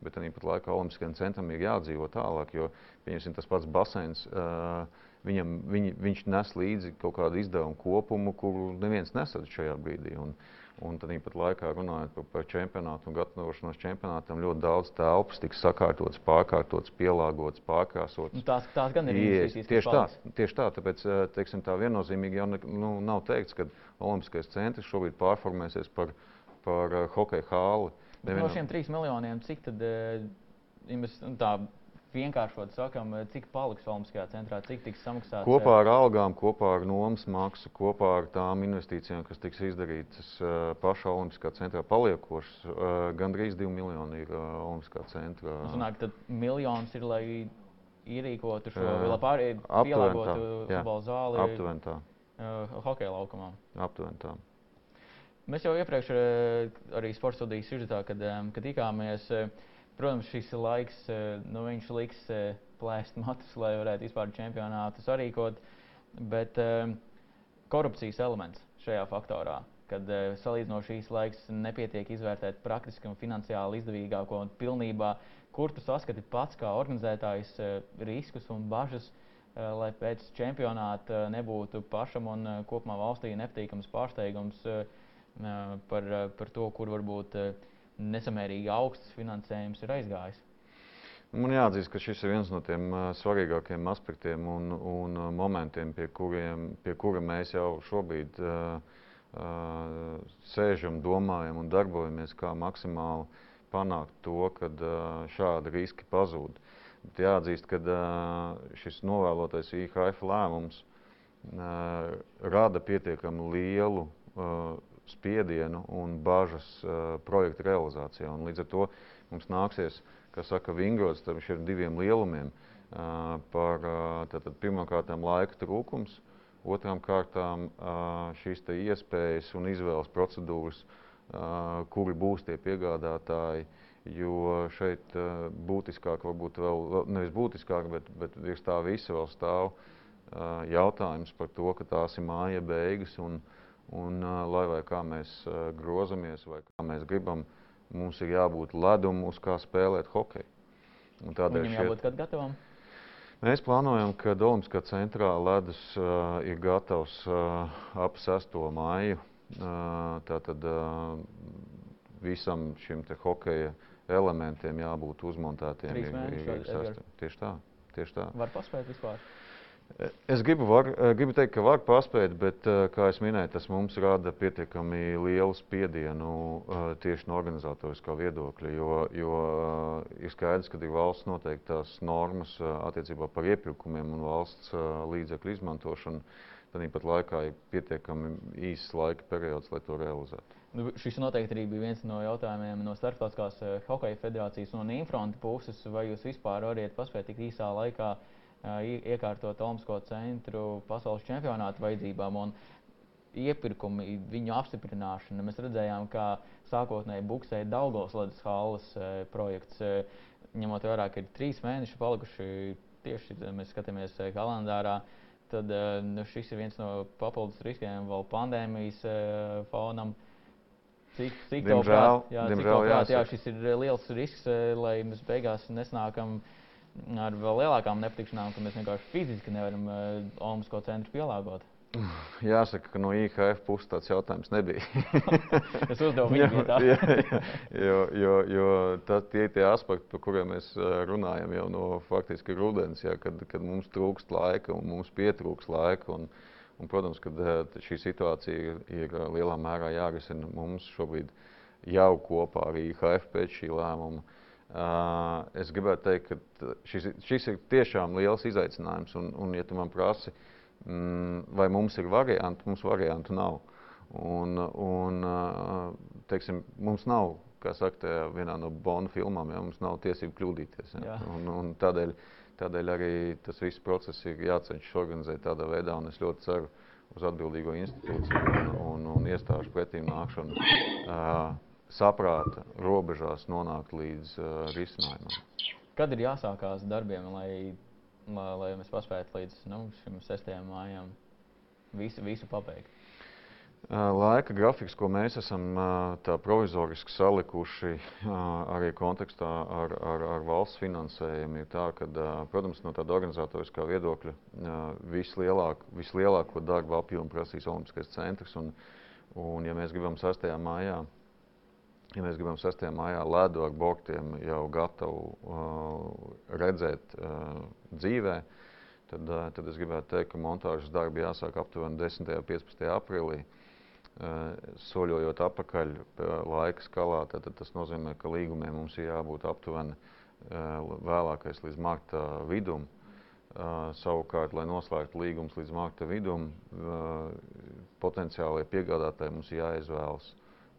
bet tāpat laikā Olimpiskajam centram ir jādzīvo tālāk, jo tas pats basēns. Uh, viņam, viņ, viņš nes līdzi kaut kādu izdevumu kopumu, kuru neviens nesadz šajā brīdī. Un, uh, Un tad pat laikā runājot par, par čempionātu un gatavošanos čempionātam, ļoti daudz telpas tiks sakārtotas, pārkārtotas, pielāgotas, pārkrāsotas. Nu, tās, tās gan ir investīcijas. Tieši tā, tieši tā, tāpēc eh, teiksim, tā viennozīmīgi jau ne, nu, nav teikts, ka Olimpiskais centrs šobrīd pārformēsies par, par uh, hokeja hāli. Nevienam... No šiem trīs miljoniem, cik tad, uh, nu, tā vienkāršot sakām, cik paliks Olimpiskajā centrā, cik tiks samaksāts? Kopā ar algām, kopā ar nomas maksu, kopā ar tām investīcijām, kas tiks izdarītas pašā Olimpiskā centrā paliekošas, gandrīz 2 miljoni ir Olimpiskā centrā. Sanāk, tad miljons ir, lai ierīkotu šo, lai pār, pielāgotu futbola zāli. Aptuveni tā. Hokeja laukumā. Aptuveni tā. Mēs jau iepriekš arī sporta studijas sižetā, kad, kad tikāmies, uh, Protams, šis laiks eh, nu, liks eh, plēst matus, lai varētu vispār čempionātu sarīkot. Bet um, korupcijas elements šajā faktorā, kad salīdzinoši šīs laiks nepietiek izvērtēt praktiski un finansiāli izdevīgāko un pilnībā, kur tu saskati pats kā organizētājs riskus un bažas, lai pēc čempionāta nebūtu pašam un kopumā valstī nepatīkams pārsteigums par, par to, kur varbūt. Nesamērīgi augsts finansējums ir aizgājis. Man jāatzīst, ka šis ir viens no tiem svarīgākajiem aspektiem un, un momentiem, pie, kuriem, pie kura mēs jau šobrīd uh, uh, sēžam, domājam un darbojamies, kā maksimāli panākt to, ka uh, šādi riski pazūd. Bet jāatzīst, ka uh, šis novēlotais IHF lēmums uh, rada pietiekami lielu uh, spiedienu un bažas uh, projekta realizācijā. Un līdz ar to mums nāksies, kā saka, vingrot starp šiem diviem lielumiem uh, par uh, pirmkārt laika trūkums, otrām kārtām uh, šīs iespējas un izvēles procedūras, uh, kuri būs tie piegādātāji. Jo šeit uh, būtiskāk, varbūt vēl nevis būtiskāk, bet, bet virs tā visa vēl stāv uh, jautājums par to, ka tās ir māja beigas. Un, uh, Un, lai vai kā mēs grozamies, vai kā mēs gribam, mums ir jābūt ledum, uz kā spēlēt hokeju. Tādēļ Viņam jābūt šeit... gatavam? Mēs plānojam, ka Olimpiskā centrā ledus uh, ir gatavs uh, ap 6. māju. Uh, tātad uh, visam šim hokeja elementiem jābūt uzmontētiem. Trīs mēnešus. Tieši tā. Tieši tā. Var paspēt vispār? Es gribu, var, gribu teikt, ka var paspēt, bet, kā jau minēju, tas mums rada pietiekami lielu spiedienu tieši no organizatoriskā viedokļa. Jo, jo ir skaidrs, ka ir valsts noteiktās normas attiecībā par iepirkumiem un valsts līdzekļu izmantošanu. Tad pat laikā ir pietiekami īsts laika periods, lai to realizētu. Nu, šis noteikti arī bija viens no jautājumiem no Starptautiskās hokeja federācijas un Infronta puses. Vai jūs vispār varat paspēt tik īsā laikā uh, iekārtot Olimpisko centru pasaules čempionāta vajadzībām. Un iepirkumi, viņu apstiprināšana. Mēs redzējām, ka sākotnēji buksēja Daugos Latvijas halas projekts, ņemot vērā, ka ir trīs mēneši palikuši tieši mēs skatāmies kalendārā. Tad nu, šis ir viens no papildus riskiem vēl pandēmijas fonam. Cik, cik diemžēl, jā, diemžēl, cik prāt, jā, šis ir liels risks, lai mēs beigās nesnākam uh, ar vēl lielākām nepatikšanām, ka mēs vienkārši fiziski nevaram uh, Olimpisko centru pielāgot. *sighs* Jāsaka, ka no IHF puses tāds jautājums nebija. *laughs* es uzdevu viņu tā. jā, jā, jo, jo, jo tā, tie ir tie aspekti, par kuriem mēs eh, runājam jau no faktiski rudens, jā, kad, kad mums trūkst laika un mums pietrūks laika. Un, un, protams, ka eh, šī situācija ir, ir lielā mērā jārisina mums šobrīd jau kopā ar IHF pēc šī lēmuma. Uh, es gribētu teikt, ka šis, šis ir tiešām liels izaicinājums. Un, un ja tu man prasi, mm, vai mums ir varianti, mums variantu nav. Un, un, uh, teiksim, mums nav, kā saka, vienā no Bonda filmām, ja, mums nav tiesību kļūdīties. Ja. Un, un tādēļ, tādēļ arī tas viss process ir jācenšas organizēt tādā veidā, un es ļoti ceru uz atbildīgo institūciju un, un, un iestāžu pretīm nākšanu. Uh, saprāta robežās nonākt līdz uh, risinājumam. Kad ir jāsākās darbiem, lai, lai, lai mēs paspētu līdz nu, šim 6. mājām visu, visu pabeigt? Uh, laika grafiks, ko mēs esam uh, provizoriski salikuši uh, arī kontekstā ar, ar, ar valsts finansējumu, ir tā, ka, protams, no tāda organizatoriskā viedokļa vislielāk, vislielāko darbu apjomu prasīs Olimpiskais centrs. Un, un, ja mēs gribam 6. mājā ja mēs gribam 6. maijā ledu ar boktiem jau gatavu uh, redzēt uh, dzīvē, tad, uh, tad es gribētu teikt, ka montāžas darbi jāsāk aptuveni 10. un 15. aprīlī. Uh, soļojot atpakaļ laika skalā, tad, tad tas nozīmē, ka līgumiem mums ir jābūt aptuveni uh, vēlākais līdz marta vidum. Uh, savukārt, lai noslēgtu līgumus līdz marta vidum, uh, potenciālie piegādātāji mums ir jāizvēlas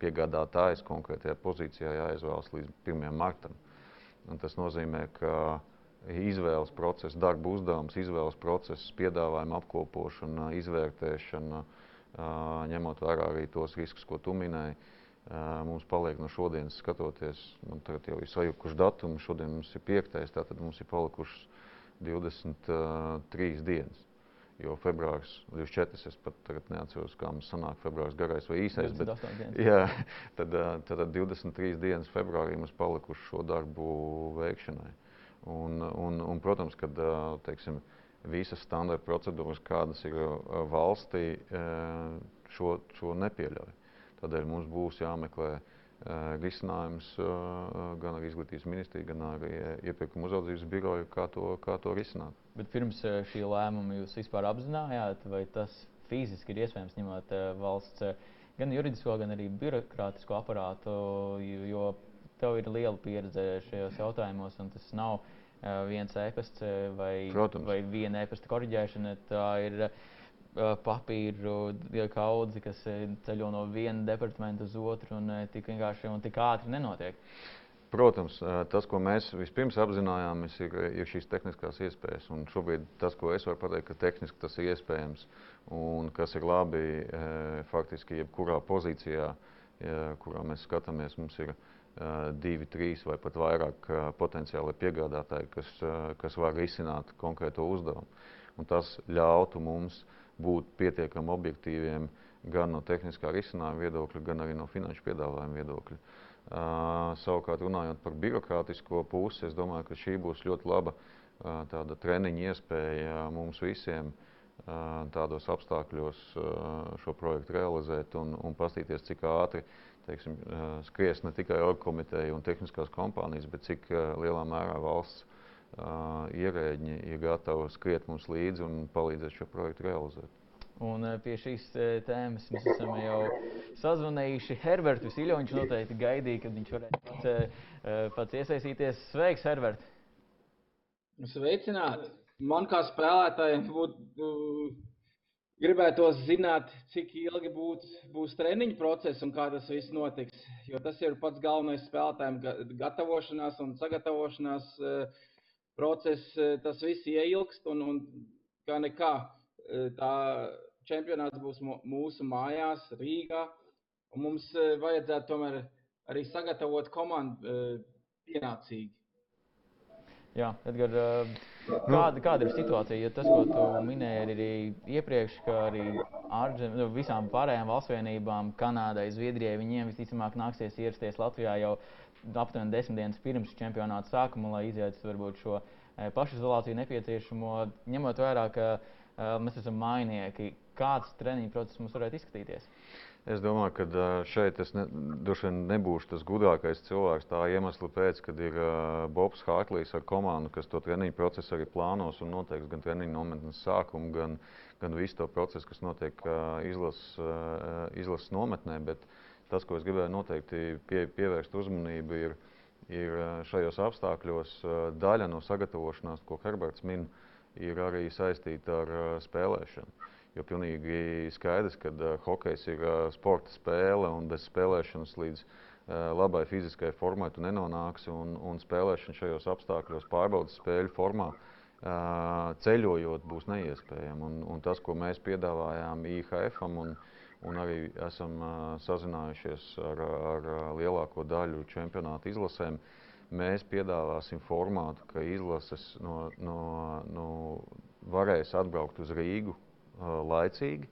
piegādātājs konkrētajā pozīcijā jāizvēlas līdz 1. martam. Un tas nozīmē, ka izvēles process, darba uzdevums, izvēles process, piedāvājuma apkopošana, izvērtēšana, ņemot vērā arī tos riskus, ko tu minēji, mums paliek no šodienas skatoties, man tagad jau ir sajukuši datumi, šodien mums ir piektais, tātad mums ir palikušas 23 dienas. Jo februāris, 24. es pat neatceros, kā mums sanāk februāris garais vai īsais. Bet, jā, tad, tad, tad 23 dienas februārī mums palikuši šo darbu veikšanai. Un, un, un, protams, kad teiksim, visas standarta procedūras, kādas ir valstī, šo, šo nepieļauj. Tādēļ mums būs jāmeklē risinājums gan ar izglītības ministriju, gan ar iepirkuma uzraudzības biroju, kā to, kā to risināt. Bet pirms šī lēmuma jūs vispār apzinājāt, vai tas fiziski ir iespējams ņemot valsts gan juridisko, gan arī birokrātisko aparātu, jo tev ir liela pieredze šajos jautājumos, un tas nav viens e-pasts vai, Protams. vai viena e-pasta korģēšana. Tā ir papīru kaudzi, kas ceļo no viena departamenta uz otru, un tik vienkārši un tik ātri nenotiek. Protams, tas, ko mēs vispirms apzinājāmies, ir, ir šīs tehniskās iespējas. Un šobrīd tas, ko es varu pateikt, ka tehniski tas ir iespējams un kas ir labi faktiski jebkurā pozīcijā, kurā mēs skatāmies, mums ir divi, trīs vai pat vairāk potenciāli piegādātāji, kas, kas var risināt konkrēto uzdevumu. Un tas ļautu mums būt pietiekami objektīviem gan no tehniskā risinājuma viedokļa, gan arī no finanšu piedāvājuma viedokļa. Uh, savukārt, runājot par birokrātisko pusi, es domāju, ka šī būs ļoti laba tāda treniņa iespēja mums visiem tādos apstākļos šo projektu realizēt un, un paskatīties, cik ātri teiksim, skries ne tikai orgkomiteja un tehniskās kompānijas, bet cik lielā mērā valsts ierēģi ir gatavi skriet mums līdzi un palīdzēt šo projektu realizēt. Un pie šīs tēmas mēs esam jau sazvanījuši Herbertu Viļņu. Viņš noteikti gaidīja, kad viņš varēs pats, pats iesaistīties. Sveiks, Herbert! Sveicināti! Man kā spēlētājiem būtu gribētos zināt, cik ilgi būs, būs treniņu process un kā tas viss notiks. Jo tas ir pats galvenais spēlētājiem gatavošanās un sagatavošanās process. Tas viss ieilgst un, un kā nekā tā čempionāts būs mūsu mājās, Rīgā. Mums vajadzētu tomēr arī sagatavot komandu pienācīgi. Jā, Edgar, kāda, kāda ir situācija? Ja tas, ko tu minēji arī iepriekš, ka arī ārzem, nu, visām pārējām valstsvienībām, Kanādai, Zviedrijai, viņiem visticamāk nāksies ierasties Latvijā jau aptuveni desmit dienas pirms čempionāta sākuma, lai izietu varbūt šo pašizolāciju nepieciešamo, ņemot vērā, ka mēs esam mainieki. Kāds treniņu process mums varētu izskatīties? Es domāju, ka šeit es ne, droši vien nebūšu tas gudrākais cilvēks. Tā iemesla pēc, kad ir uh, Bobs Hārtlīs ar komandu, kas to treniņu procesu arī plānos un noteiks gan treniņu nometnes sākumu, gan, gan visu to procesu, kas notiek uh, izlases, uh, izlases nometnē. Bet tas, ko es gribēju noteikti pie, pievērst uzmanību, ir, ir šajos apstākļos daļa no sagatavošanās, ko Herberts min. Ir arī saistīta ar uh, spēlēšanu. Jo pilnīgi skaidrs, ka hokejs ir sporta spēle un bez spēlēšanas līdz labai fiziskai formai tu nenonāksi. Un, un spēlēšana šajos apstākļos, pārbaudas spēļu formā, ceļojot, būs neiespējama. Un, un tas, ko mēs piedāvājām IHF un, un arī esam uh, sazinājušies ar, ar lielāko daļu čempionāta izlasēm, uh, mēs piedāvāsim formātu, ka izlases no, no, no varēs atbraukt uz Rīgu uh, laicīgi.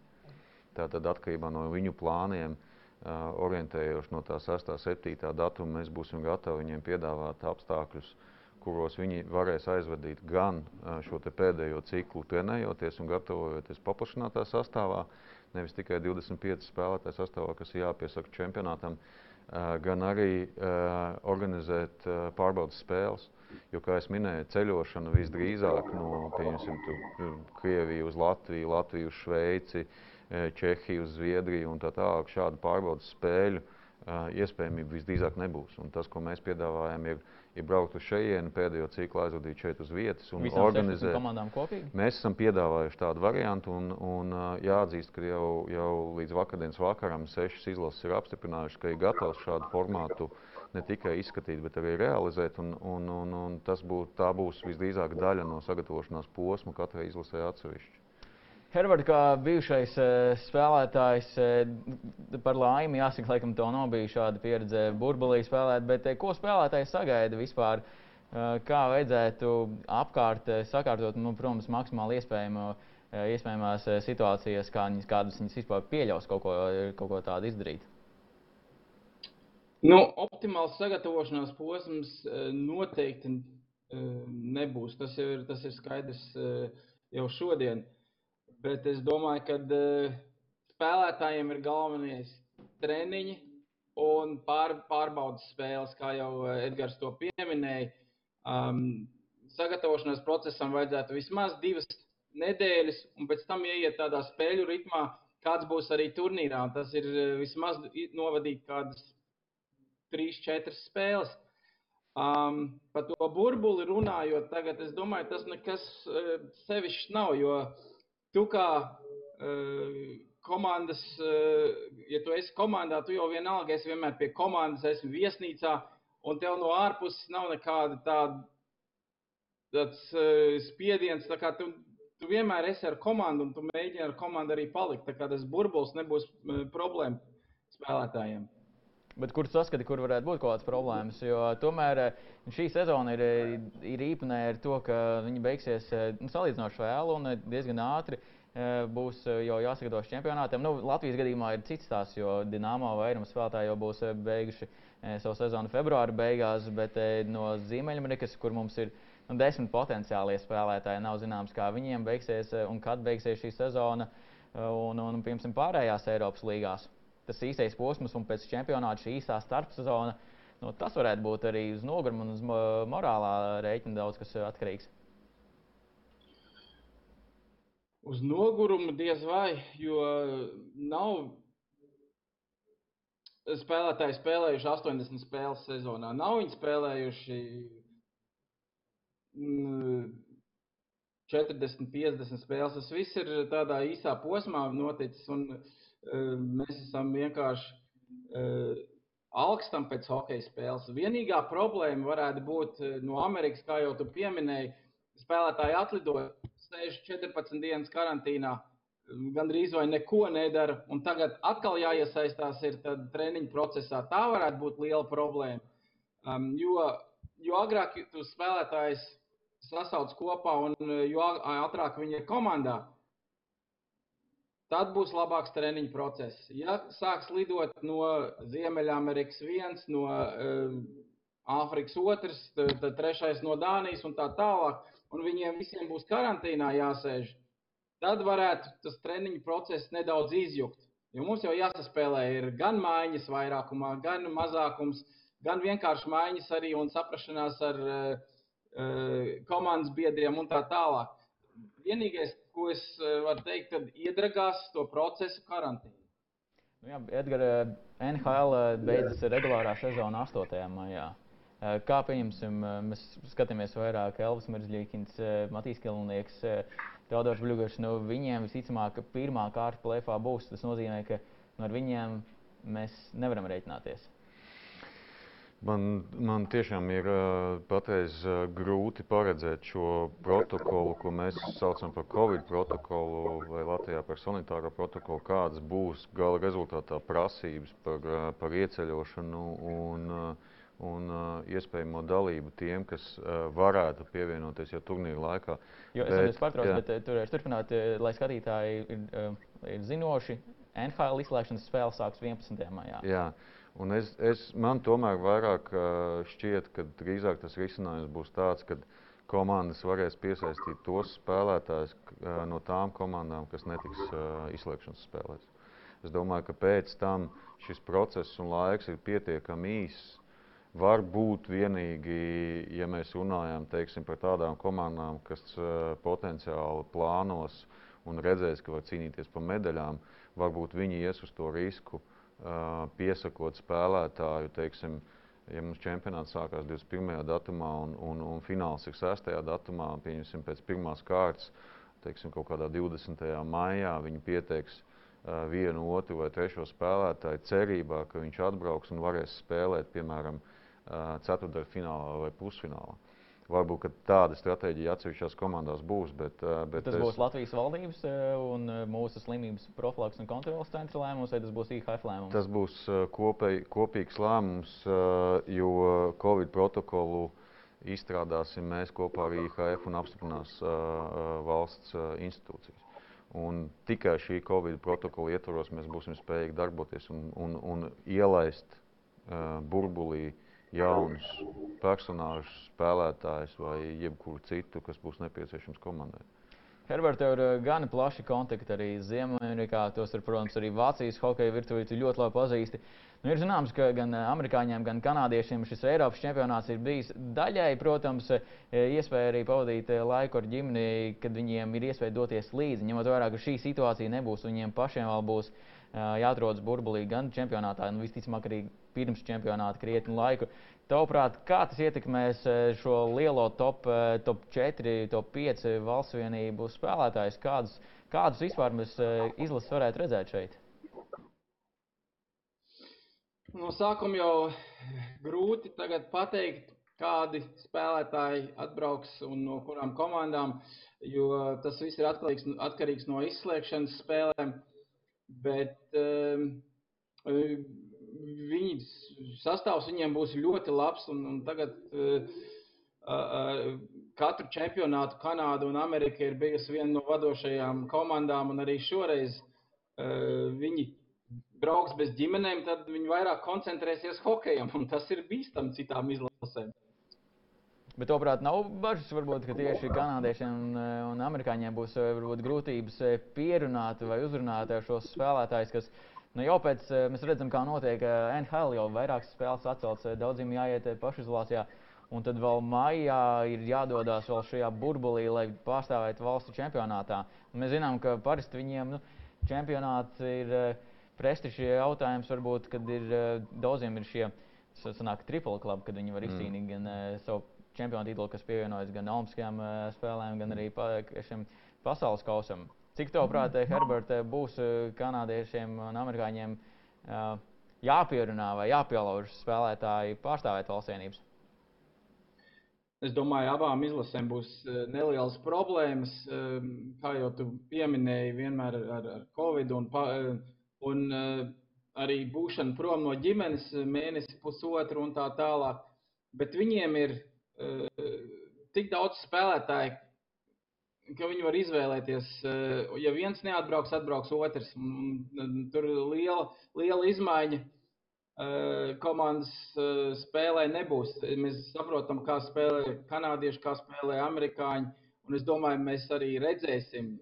Tātad atkarībā no viņu plāniem, uh, orientējoši no tā 6. un 7. datuma, mēs būsim gatavi viņiem piedāvāt apstākļus, kuros viņi varēs aizvadīt gan uh, šo pēdējo ciklu trenējoties un gatavojoties paplašinātā sastāvā, nevis tikai 25 spēlētāju sastāvā, kas ir jāpiesaka čempionātam, gan arī organizēt pārbaudas spēles. Jo, kā jau minēju, ceļošana visdrīzāk no Krievijas uz Latviju, Latviju uz Šveici, Čehiju uz Zviedriju un tā tālāk. Šādu pārbaudas spēļu iespējamība visdrīzāk nebūs. Un tas, ko mēs piedāvājam, ir ir braukt uz šejienu, pēdējo ciklu aizvadīt šeit uz vietas un Visam organizēt. Mēs esam piedāvājuši tādu variantu un, un jāatzīst, ka jau, jau līdz vakardienas vakaram sešas izlases ir apstiprinājušas, ka ir gatavs šādu formātu ne tikai izskatīt, bet arī realizēt. Un, un, un, un tas būt, tā būs visdrīzāk daļa no sagatavošanās posma katrai izlasē atsevišķi. Herberts, kā bijušais uh, spēlētājs, uh, par laimi, jāsaka, laikam, to nav bijusi šāda pieredze burbulī spēlēt, bet uh, ko spēlētājs sagaida vispār? Kā vajadzētu apkārt sakārtot, nu, protams, maksimāli iespējamo, iespējamās situācijas, kā viņas, kādas viņas vispār pieļaus kaut ko, kaut ko tādu izdarīt? Nu, optimāls sagatavošanās posms noteikti nebūs. Tas jau ir, tas ir skaidrs jau šodien. Uh, Bet es domāju, ka uh, spēlētājiem ir galvenais treniņi un pār, pārbaudas spēles, kā jau eh, Edgars to pieminēja. Um, sagatavošanās procesam vajadzētu vismaz divas nedēļas, un pēc tam ieiet tādā spēļu ritmā, kāds būs arī turnīrā. Tas ir eh, vismaz novadīt kādas trīs, četras spēles. Um, par to burbuli runājot, tagad es domāju, tas nekas uh, sevišķs nav, jo uh, tu kā uh, komandas, uh, ja tu esi komandā, tu jau vienalga esi vienmēr pie komandas, esi viesnīcā, un tev no ārpuses nav nekāda tāda tāds, uh, spiediens. Tā kā tu, tu vienmēr esi ar komandu, un tu mēģini ar komandu arī palikt. Tā kā tas burbulis nebūs problēma spēlētājiem. Bet kur saskati, kur varētu būt kaut kādas problēmas? Jo tomēr šī sezona ir, ir īpatnē ar to, ka viņi beigsies nu, salīdzinoši vēl un diezgan ātri. Būs jau jāsagatavojas čempionātiem. Nu, Latvijas gadījumā ir cits tās, jo Dienāmo vairums spēlētāji jau būs beiguši savu sezonu februāra beigās, bet no Ziemeļamerikas, kur mums ir nu, desmit potenciālie spēlētāji. Nav zināms, kā viņiem beigsies un kad beigsies šī sezona. Un, un, un piemēram, pārējās Eiropas līgās. Tas īstais posms un pēc čempionāta šī īsā starpsezona. Nu, tas varētu būt arī uz noguruma un uz morālā rēķina daudz kas atkarīgs. Uz nogurumu diez vai, jo nav spēlētāji spēlējuši 80 spēles sezonā. Nav viņi spēlējuši 40, 50 spēles. Tas viss ir tādā īsā posmā noticis, un uh, mēs esam vienkārši uh, augstam pēc hokeja spēles. Vienīgā problēma varētu būt no Amerikas, kā jau tu pieminēji, spēlētāji atlidoja, sēž 14 dienas karantīnā gandrīz vai neko nedara, un tagad atkal jāiesaistās ir treniņu procesā. Tā varētu būt liela problēma. Um, jo, jo agrāk tu spēlētājs sasauc kopā un jo ātrāk viņi ir komandā, tad būs labāks treniņu process. Ja sāks lidot no Ziemeļamerikas viens, no um, Āfrikas otrs, tad, trešais no Dānijas un tā tālāk, un viņiem visiem būs karantīnā jāsēž tad varētu tas treniņu process nedaudz izjukt. Jo mums jau jāsaspēlē ir gan maiņas vairākumā, gan mazākums, gan vienkārši maiņas arī un saprašanās ar uh, komandas biedriem un tā tālāk. Vienīgais, ko es varu teikt, kad iedragās to procesu karantīnu. Nu jā, Edgars, NHL beidzas regulārā sezona 8. maijā. Kā pieņemsim, mēs skatāmies vairāk Elvis Mirzļīkins, Matīs Kilnieks, Teodors Bļugačs, nu, viņiem visticamāk, ka pirmā kārta plēfā būs. Tas nozīmē, ka nu, ar viņiem mēs nevaram reiķināties. Man, man tiešām ir patreiz grūti paredzēt šo protokolu, ko mēs saucam par Covid protokolu vai Latvijā par sanitāro protokolu, kādas būs gala rezultātā prasības par, par ieceļošanu un un iespējamo dalību tiem, kas varētu pievienoties jau turnīra laikā. Jo, es domāju, pārtraucu, bet tur turpināt, uh, lai skatītāji ir, ir zinoši, NHL izslēgšanas spēle sāks 11. maijā. Jā. Un es, es, man tomēr vairāk šķiet, ka drīzāk tas risinājums būs tāds, ka komandas varēs piesaistīt tos spēlētājus no tām komandām, kas netiks izslēgšanas spēlēs. Es domāju, ka pēc tam šis process un laiks ir pietiekami īss, Var būt vienīgi, ja mēs runājam teiksim, par tādām komandām, kas uh, potenciāli plānos un redzēs, ka var cīnīties par medaļām, varbūt viņi ies uz to risku, piesakot spēlētāju. Teiksim, ja mums čempionāts sākās 21. datumā un, un, un fināls ir 6. datumā, pieņemsim pēc pirmās kārtas, teiksim, kaut kādā 20. maijā viņi pieteiks uh, vienu, otru vai trešo spēlētāju cerībā, ka viņš atbrauks un varēs spēlēt, piemēram, ceturtdaļu finālā vai pusfinālā. Varbūt tāda stratēģija atsevišķās komandās būs. Bet, bet tas es... būs Latvijas valdības un mūsu slimības profilaks un kontrolas centra lēmums, vai tas būs IHF lēmums? Tas būs kopēj, kopīgs lēmums, jo Covid protokolu izstrādāsim mēs kopā ar IHF un apstiprinās valsts institūcijas. Un tikai šī Covid protokola ietvaros mēs būsim spējīgi darboties un, un, un ielaist uh, burbulī jaunus personāžus, spēlētājus vai jebkuru citu, kas būs nepieciešams komandai. Herbert, tev ir eh, gan plaši kontakti arī Ziemeļamerikā, tos ir, protams, arī Vācijas hokeja virtuvē, tu ļoti labi pazīsti. Nu, ir zināms, ka gan eh, amerikāņiem, gan kanādiešiem šis Eiropas čempionāts ir bijis daļai, protams, eh, iespēja arī pavadīt laiku ar ģimeni, kad viņiem ir iespēja doties līdzi. Ņemot vērā, ka šī situācija nebūs, viņiem pašiem vēl būs jāatrodas burbulī gan čempionātā, gan visticamāk arī pirms čempionāta krietni laiku. Tavuprāt, kā tas ietekmēs šo lielo top, top 4, top 5 valsts vienību spēlētājus? Kādus, kādus vispār mēs izlases varētu redzēt šeit? No sākuma jau grūti pateikt, kādi spēlētāji atbrauks un no kurām komandām, jo tas viss ir atkarīgs, atkarīgs no izslēgšanas spēlēm. Bet um, viņi sastāvs viņiem būs ļoti labs. Un, un tagad uh, uh, katru čempionātu Kanāda un Amerika ir bijusi viena no vadošajām komandām. Arī šoreiz uh, viņi brauks bez ģimenēm, tad viņi vairāk koncentrēsies hokejam. Tas ir bīstami citām izlasēm. Bet, otrādi, nav bažas, varbūt, ka tieši kanādiešiem un, un amerikāņiem būs varbūt, grūtības pierunāt vai uzrunāt šos spēlētājus, kas nu, jau pēc mēs redzam, kā notiek NHL, jau vairākas spēles atcelts, daudziem jāiet pašizolācijā. Un tad vēl maijā ir jādodas vēl šajā burbulī, lai pārstāvētu valsts čempionātā. Un mēs zinām, ka parasti viņiem nu, čempionāts ir prestižs jautājums, varbūt, kad ir daudziem ir šie sanāk, triple club, kad viņi var mm. izcīnīt mm. gan savu čempionu titulu, kas pievienojas gan Olimpiskajām spēlēm, gan arī pa, šim pasaules kausam. Cik tev, prāt, Herbert, būs kanādiešiem un amerikāņiem uh, jāpierunā vai jāpielauž spēlētāji pārstāvēt valsts vienības? Es domāju, abām izlasēm būs nelielas problēmas. Kā jau tu pieminēji, vienmēr ar, ar Covid un, un arī būšana prom no ģimenes mēnesi, pusotru un tā tālāk. Bet viņiem ir tik daudz spēlētāju, ka viņi var izvēlēties. Uh, ja viens neatbrauks, atbrauks otrs. Tur liela, liela izmaiņa. Uh, komandas uh, spēlē nebūs. Mēs saprotam, kā spēlē kanādieši, kā spēlē amerikāņi. Un es domāju, mēs arī redzēsim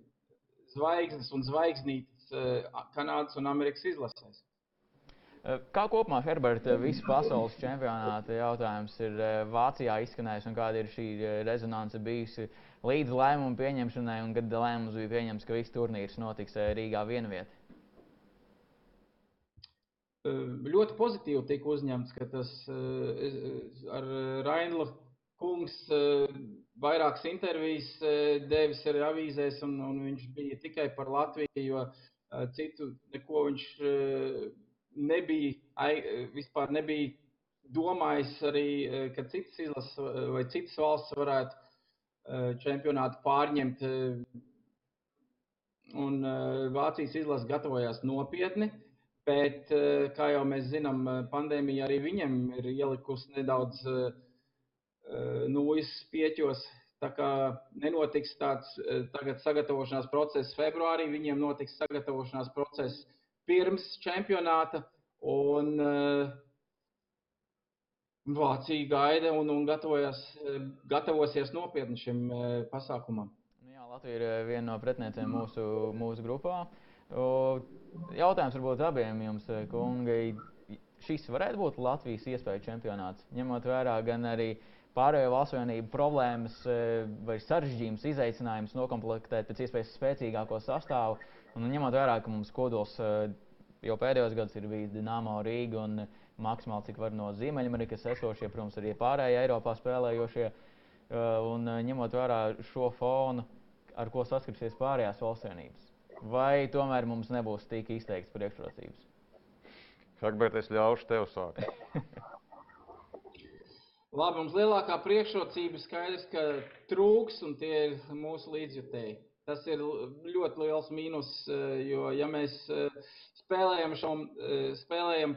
zvaigznes un zvaigznītes Kanādas un Amerikas izlasēs. Eh, kā kopumā, Herberta, visu pasaules čempionāta jautājums ir eh, Vācijā izskanējis un kāda ir šī eh, rezonance bijusi līdz lēmumu pieņemšanai un kad lēmums bija pieņemts, ka viss turnīrs notiks Rīgā vienvietā? Ļoti pozitīvi tika uzņemts, ka tas ar Rainlu kungs vairākas intervijas devis arī avīzēs, un, un viņš bija tikai par Latviju, jo citu neko viņš nebija, vispār nebija domājis arī, e, ka citas izlases e, vai citas valsts varētu e, čempionātu pārņemt. Un Vācijas izlase gatavojās nopietni, bet, kā jau mēs zinām, pandēmija arī viņiem ir ielikusi nedaudz nūjas pieķos. Tā kā nenotiks tāds tagad sagatavošanās process februārī, viņiem notiks sagatavošanās process pirms čempionāta. Un, uh, Vācija gaida un, un gatavosies nopietni šim uh, pasākumam. Nu jā, Latvija ir viena no pretiniecēm mūsu, mūsu grupā. Jautājums varbūt abiem jums, kungi. Šis varētu būt Latvijas iespēja čempionāts, ņemot vērā gan arī pārējo valstu vienību problēmas vai sarežģījumus, izaicinājumus nokomplektēt pēc iespējas spēcīgāko sastāvu. Un ņemot vērā, ka mums kodols jau pēdējos gados ir bijis Dienāmo Rīga un maksimāli cik var no Ziemeļamerikas esošie, protams, arī pārējie Eiropā spēlējošie. Uh, un ņemot vērā šo fonu, ar ko saskarsies pārējās valstsienības, vai tomēr mums nebūs tik izteikts priekšrocības? Herbert, es ļaušu tev sākt. *laughs* Labi, mums lielākā priekšrocība skaidrs, ka trūks un tie ir mūsu līdzjutēji. Tas ir ļoti liels mīnus, uh, jo ja mēs spēlējam, šo, e, spēlējam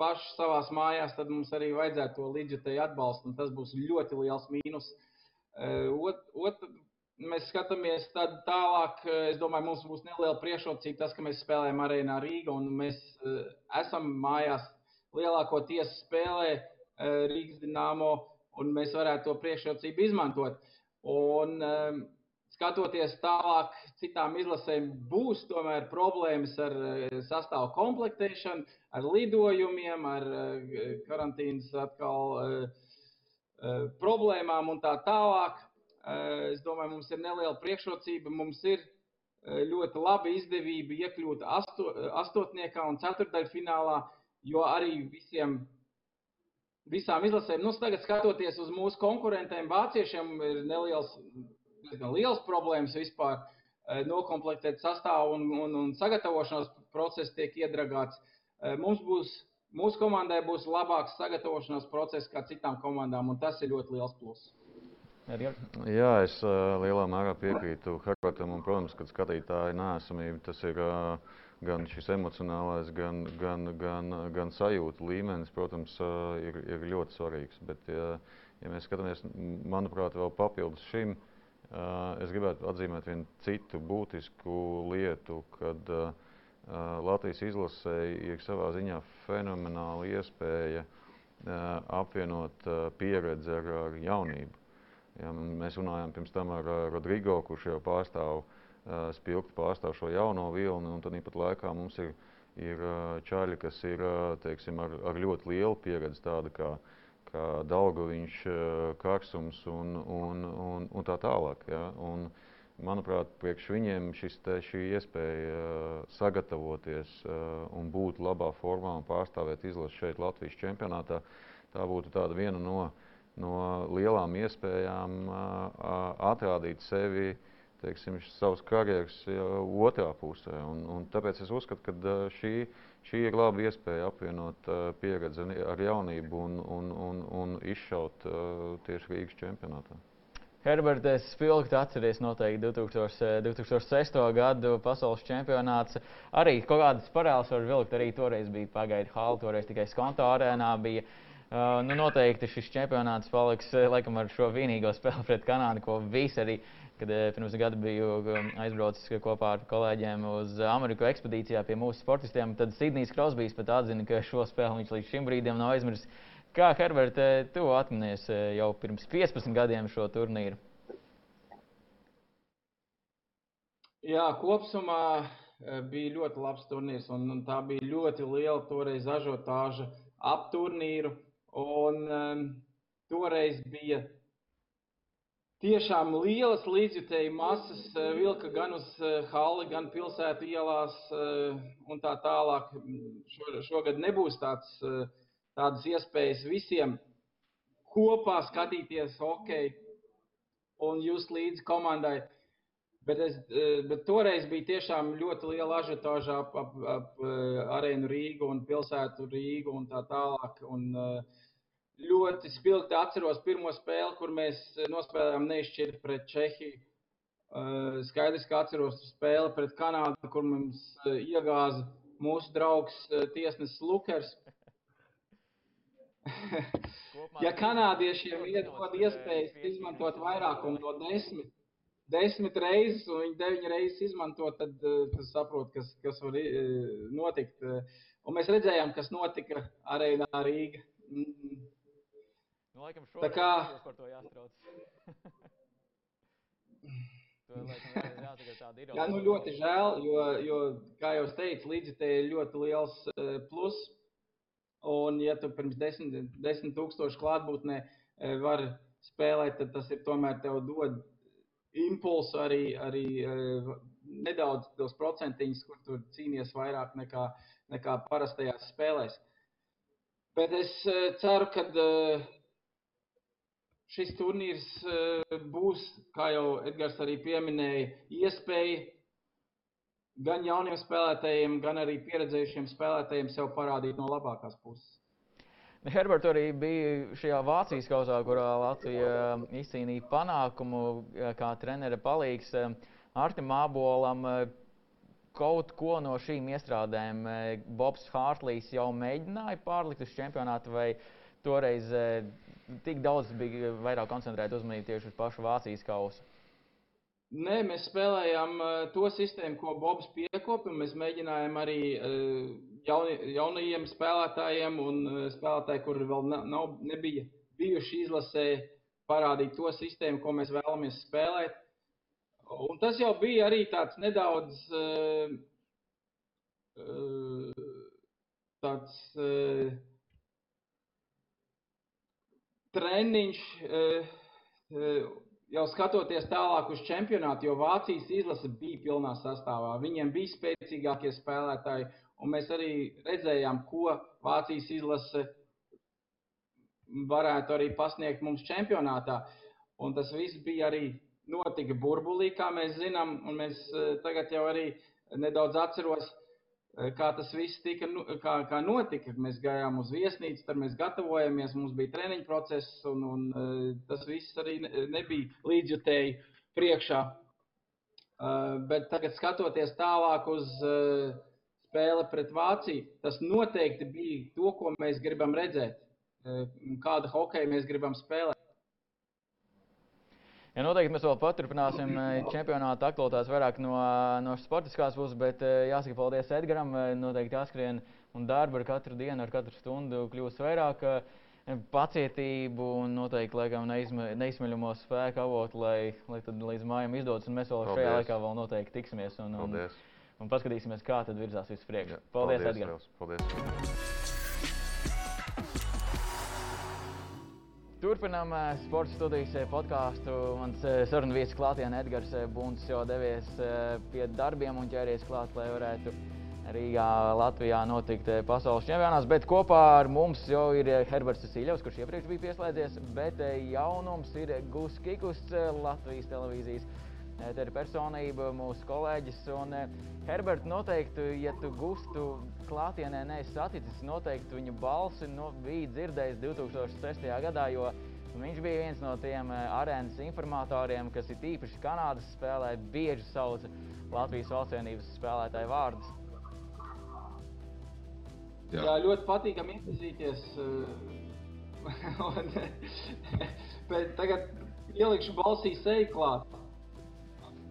paši savā mājās, tad mums arī vajadzētu to līdzjutēju atbalstu. Tas būs ļoti liels mīnus. Ot, ot, mēs skatāmies tālāk. Es domāju, mums būs neliela priekšrocība tas, ka mēs spēlējam arēnā Rīgā un mēs esam mājās lielākoties spēlē Rīgas dīnāmo un mēs varētu to priekšrocību izmantot. Un, skatoties tālāk, citām izlasēm būs tomēr problēmas ar eh, sastāvu komplektēšanu, ar lidojumiem, ar eh, karantīnas atkal eh, problēmām un tā tālāk. Es domāju, mums ir neliela priekšrocība. Mums ir ļoti laba izdevība iekļūt asto, astotniekā un ceturdaļfinālā, jo arī visiem visām izlasēm. Nu, tagad skatoties uz mūsu konkurentiem, vāciešiem ir neliels diezgan liels problēmas vispār eh, noklāpēt sastāvu un, un, un sagatavošanās process tiek iedragāts. Eh, mums būs, mūsu komandai būs labāks sagatavošanās process kā citām komandām, un tas ir ļoti liels pluss. Jā, es uh, lielā mērā piekrītu Harvartam. Un, protams, kad skatītāji nēsamība, tas ir uh, gan šis emocionālais, gan, gan, gan, gan sajūta līmenis, protams, uh, ir, ir ļoti svarīgs. Bet, ja, ja mēs skatāmies, manuprāt, vēl papildus šim, uh, es gribētu atzīmēt vienu citu būtisku lietu, kad eh, Latvijas izlasēji ir savā ziņā fenomenāla iespēja eh, apvienot pieredzi ar, ar jaunību. Ja, mēs runājām pirms tam ar Rodrigo, kurš jau pārstāv spilgti pārstāv šo jauno vilni, un tad pat laikā mums ir, ir čaļi, kas ir teiksim, ar, ar ļoti lielu pieredzi, tāda kā, kā Daugoviņš, Karsums un, un, un, un tā tālāk. Ja? Un, manuprāt, priekš viņiem te, šī iespēja sagatavoties un būt labā formā un pārstāvēt izlasi šeit Latvijas čempionātā, tā būtu viena no, no lielām iespējām atrādīt sevi uh, teiksim, savas karjeras otrā pusē. Un, un tāpēc es uzskatu, ka šī, šī ir laba iespēja apvienot pieredzi ar jaunību un, un, un, un izšaut tieši Rīgas čempionātā. Herberts, es spilgti atceries noteikti 2000, 2006. gadu pasaules čempionāts. Arī kaut kādas parāles var vilkt, arī toreiz bija pagaidu hāla, toreiz tikai Skonto arēnā bija. Uh, nu, noteikti šis čempionāts paliks laikam ar šo vienīgo spēli pret Kanādu, ko visi arī uh, kad eh, pirms gada biju um, aizbraucis kopā ar kolēģiem uz Ameriku ekspedīcijā pie mūsu sportistiem. Tad Sidnijs Krosbīs pat atzina, ka šo spēli viņš līdz šim brīdim nav aizmirsis. Kā Herbert, eh, tu atminies eh, jau pirms 15 gadiem šo turnīru? Jā, kopumā bija ļoti labs turnīrs, un, un tā bija ļoti liela toreiz ažotāža ap turnīru. Un, um, toreiz bija tiešām lielas līdzjutēju masas eh, vilka gan uz eh, halli, gan pilsētu ielās eh, un tā tālāk. Šo, šogad nebūs tāds, tādas iespējas visiem kopā skatīties hokeju un just līdzi komandai. Bet, es, bet toreiz bija tiešām ļoti liela ažiotāža ap, ap, ap arēnu Rīgu un pilsētu Rīgu un tā tālāk. Un, uh, ļoti spilgti atceros pirmo spēli, kur mēs nospēlējām neizšķirti pret Čehiju. Skaidrs, ka atceros spēli pret Kanādu, kur mums iegāza mūsu draugs tiesnesis Lukers. *laughs* ja kanādiešiem ir dod iespējas izmantot vairākumu no desmit, desmit reizes, un viņi deviņas reizes izmanto, tad tas saprot, kas, kas var notikt. Un mēs redzējām, kas notika arēnā Rīga. Mm. Nu, laikam šodien kā... par to jāstrauc. *laughs* to, laikam, jāsaka, tāda ir. Jā, nu ļoti žēl, jo, jo kā jau es teicu, līdzi te ir ļoti liels uh, plus. Un, ja tu pirms desmit, desmit tūkstošu klātbūtnē uh, var spēlēt, tad tas ir tomēr tev dod impulsu arī, arī uh, nedaudz tos procentiņus, kur tu cīnies vairāk nekā, nekā parastajās spēlēs. Bet es uh, ceru, ka uh, šis turnīrs eh, būs, kā jau Edgars arī pieminēja, iespēja gan jauniem spēlētājiem, gan arī pieredzējušiem spēlētājiem sev parādīt no labākās puses. Herberts arī bija šajā Vācijas kausā, kurā Latvija eh, izcīnīja panākumu kā trenera palīgs Artim Mābolam. Kaut ko no šīm iestrādēm Bobs Hārtlīs jau mēģināja pārlikt uz čempionātu, vai toreiz tik daudz bija vairāk koncentrēta uzmanība tieši uz pašu Vācijas kausu? Nē, mēs spēlējām to sistēmu, ko Bobs piekopa. Mēs mēģinājām arī jauni, jaunajiem spēlētājiem un spēlētājiem, kuri vēl nav, nebija bijuši izlasē, parādīt to sistēmu, ko mēs vēlamies spēlēt. Un tas jau bija arī tāds nedaudz tāds treniņš, jau skatoties tālāk uz čempionātu, jo Vācijas izlase bija pilnā sastāvā. Viņiem bija spēcīgākie spēlētāji, un mēs arī redzējām, ko Vācijas izlase varētu arī pasniegt mums čempionātā. Un tas viss bija arī notika burbulī, kā mēs zinām, un mēs eh, tagad jau arī nedaudz atceros, kā tas viss tika, nu, kā, kā notika. Mēs gājām uz viesnīcu, tad mēs gatavojamies, mums bija treniņu process, un, un eh, tas viss arī nebija līdzjutēji priekšā. Eh, bet tagad skatoties tālāk uz spēli pret Vāciju, tas noteikti bija to, ko mēs gribam redzēt, kādu hokeju mēs gribam spēlēt. Ja noteikti mēs vēl paturpināsim eh, čempionāta aktualitātes vairāk no, no sportiskās puses, bet eh, jāsaka paldies Edgaram. Eh, noteikti jāskrien un darba ar katru dienu, ar katru stundu kļūst vairāk. pacietību un noteikti laikam, neizsmeļamo spēku avotu, lai, lai tad līdz mājām izdodas. Un mēs vēl Paldies. šajā laikā vēl noteikti tiksimies un, un, Paldies. un paskatīsimies, kā tad virzās viss priekš. Jā, Paldies, Edgars! Liels. Paldies. Turpinām sporta studijas podkāstu. Mans sarunu viesis klātienē Edgars Bunts jau devies pie darbiem un ķēries klāt, lai varētu Rīgā, Latvijā notikt pasaules čempionāts. Bet kopā ar mums jau ir Herberts Sīļovs, kurš iepriekš bija pieslēdzies, bet jaunums ir Gus Kikus, eh, Latvijas televīzijas ētera personība, mūsu kolēģis. Un, eh, Herbert, noteikti, ja tu gustu klātienē neesi saticis, noteikti viņa balsi no, bija dzirdējis 2006. gadā, jo viņš bija viens no tiem eh, arēnas informatoriem, kas ir tīpaši Kanādas spēlē, bieži sauca Latvijas valstsienības spēlētāju vārdus. Jā, Jā ļoti patīkami iepazīties. eh, *laughs* un, *laughs* bet tagad ielikšu balsī seju klāt.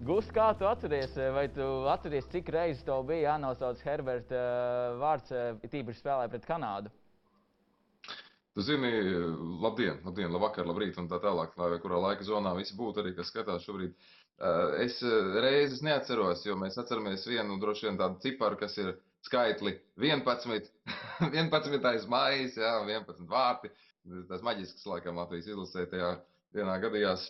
Gus, kā tu atceries, eh, vai tu atceries, cik reizes tev bija jānosauc Herberta eh, vārds, eh, tīpaši spēlē pret Kanādu? Tu zini, labdien, labdien, labvakar, labrīt un tā tālāk, lai kurā laika zonā visi būtu arī, kas skatās šobrīd. Es reizes neatceros, jo mēs atceramies vienu droši vien tādu ciparu, kas ir skaitli 11, 11. maijas, jā, 11 vārti. Tas maģisks, laikam, Latvijas izlasē tajā dienā gadījās,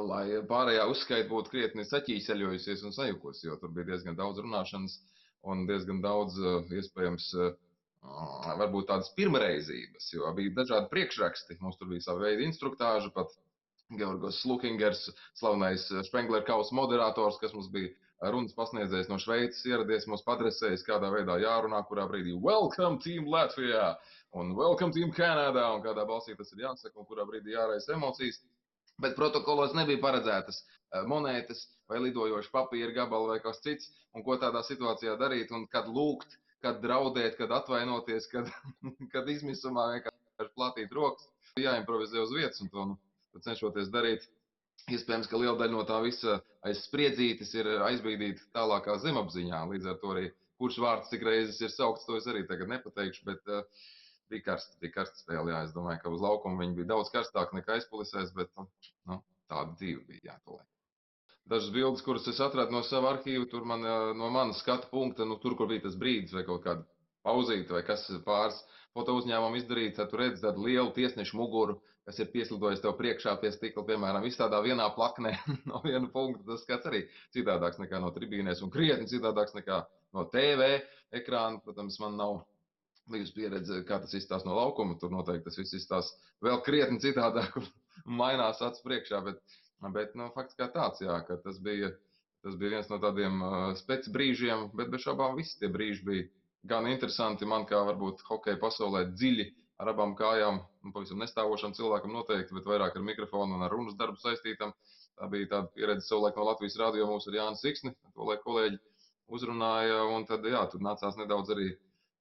lai pārējā uzskaita būtu krietni saķīseļojusies un sajukusi, jo tur bija diezgan daudz runāšanas un diezgan daudz eh, iespējams eh, varbūt tādas pirmreizības, jo bija dažādi priekšraksti. Mums tur bija sava veida instruktāža, pat Georgos Slukingers, slavenais Spengler kausa moderators, kas mums bija runas pasniedzējs no Šveices, ieradies mums padresējis, kādā veidā jārunā, kurā brīdī Welcome Team Latvijā un Welcome Team Canada un kādā balsī tas ir jāsaka un kurā brīdī jāraisa emocijas. Bet protokolos nebija paredzētas eh, monētas vai lidojoši papīra gabali vai kas cits, un ko tādā situācijā darīt, un kad lūgt, kad draudēt, kad atvainoties, kad, *laughs* kad izmisumā vienkārši platīt rokas. Jāimprovizē uz vietas, un to nu, cenšoties darīt. Iespējams, ka liela daļa no tā visa aiz spriedzītes ir aizbīdīta tālākā zemapziņā. Līdz ar to arī kurš vārds cik reizes ir saukts, to es arī tagad nepateikšu. Bet, uh, bija karsta, bija karsta spēle. Jā, es domāju, ka uz laukuma viņi bija daudz karstāki nekā aizkulisēs, bet nu, nu, tāda dzīve bija jāpaliek. Dažas bildes, kuras es atradu no sava arhīva, tur man, no manas skatu punkta, nu, tur, kur bija tas brīdis vai kaut kāda pauzīte vai kas pāris foto uzņēmumu izdarīt, tad tu redz tādu lielu tiesnešu muguru, kas ir pieslidojis tev priekšā pie stikla, piemēram, viss tādā vienā plaknē *laughs* no viena punkta. Tas skats arī citādāks nekā no tribīnēs un krietni citādāks nekā no TV ekrāna. Protams, man nav bijusi pieredze, kā tas izstāsta no laukuma. Tur noteikti tas viss izstāsta vēl krietni citādāk un *laughs* mainās acu priekšā. Bet, bet nu, fakts kā tāds, jā, ka tas bija, tas bija viens no tādiem uh, speci brīžiem, bet bez šaubām visi tie brīži bija gan interesanti man, kā varbūt hokeja pasaulē dziļi ar abām kājām, nu, pavisam nestāvošam cilvēkam noteikti, bet vairāk ar mikrofonu un ar runas darbu saistītam. Tā bija tāda pieredze savulaik no Latvijas radio mums ar Jānis Siksni, to lai kolēģi uzrunāja, un tad, jā, tur nācās nedaudz arī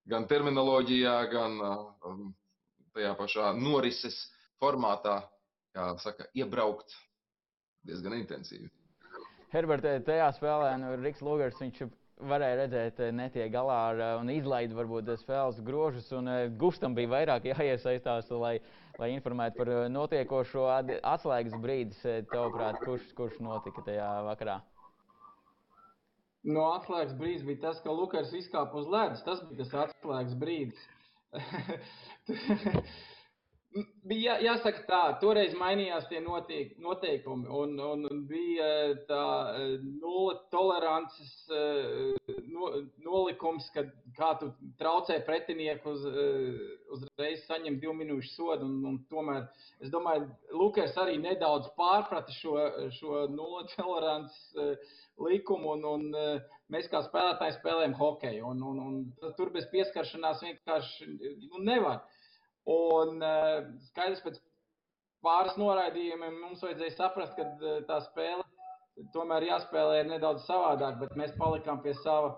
gan terminoloģijā, gan um, tajā pašā norises formātā, kā saka, iebraukt diezgan intensīvi. Herbert, eh, tajā spēlē nu, Riks Lugers, viņš varēja redzēt, eh, netiek galā ar eh, un izlaida varbūt eh, spēles grožus. Un Gustam bija vairāk *laughs* jāiesaistās, lai, lai informētu par notiekošo atslēgas brīdis. Tavuprāt, kurš, kurš notika tajā vakarā? No atslēgas brīdis bija tas, ka Lukas izkāpa uz ledus. Tas bija tas atslēgas brīdis. *laughs* bija jā, jāsaka tā, toreiz mainījās tie notiek, noteikumi un, un, un bija tā nulle tolerances eh, no, nolikums, kad kā tu traucē pretinieku uz, eh, uzreiz saņem divu minūšu sodu. Un, un tomēr es domāju, Lukas arī nedaudz pārprata šo, šo nulle tolerances eh, likumu. Un, un, mēs kā spēlētāji spēlējam hokeju. Un, un, un tur bez pieskaršanās vienkārši nu, nevar. Un uh, skaidrs, pēc pāris noraidījumiem mums vajadzēja saprast, ka uh, tā spēle tomēr jāspēlē nedaudz savādāk, bet mēs palikām pie sava,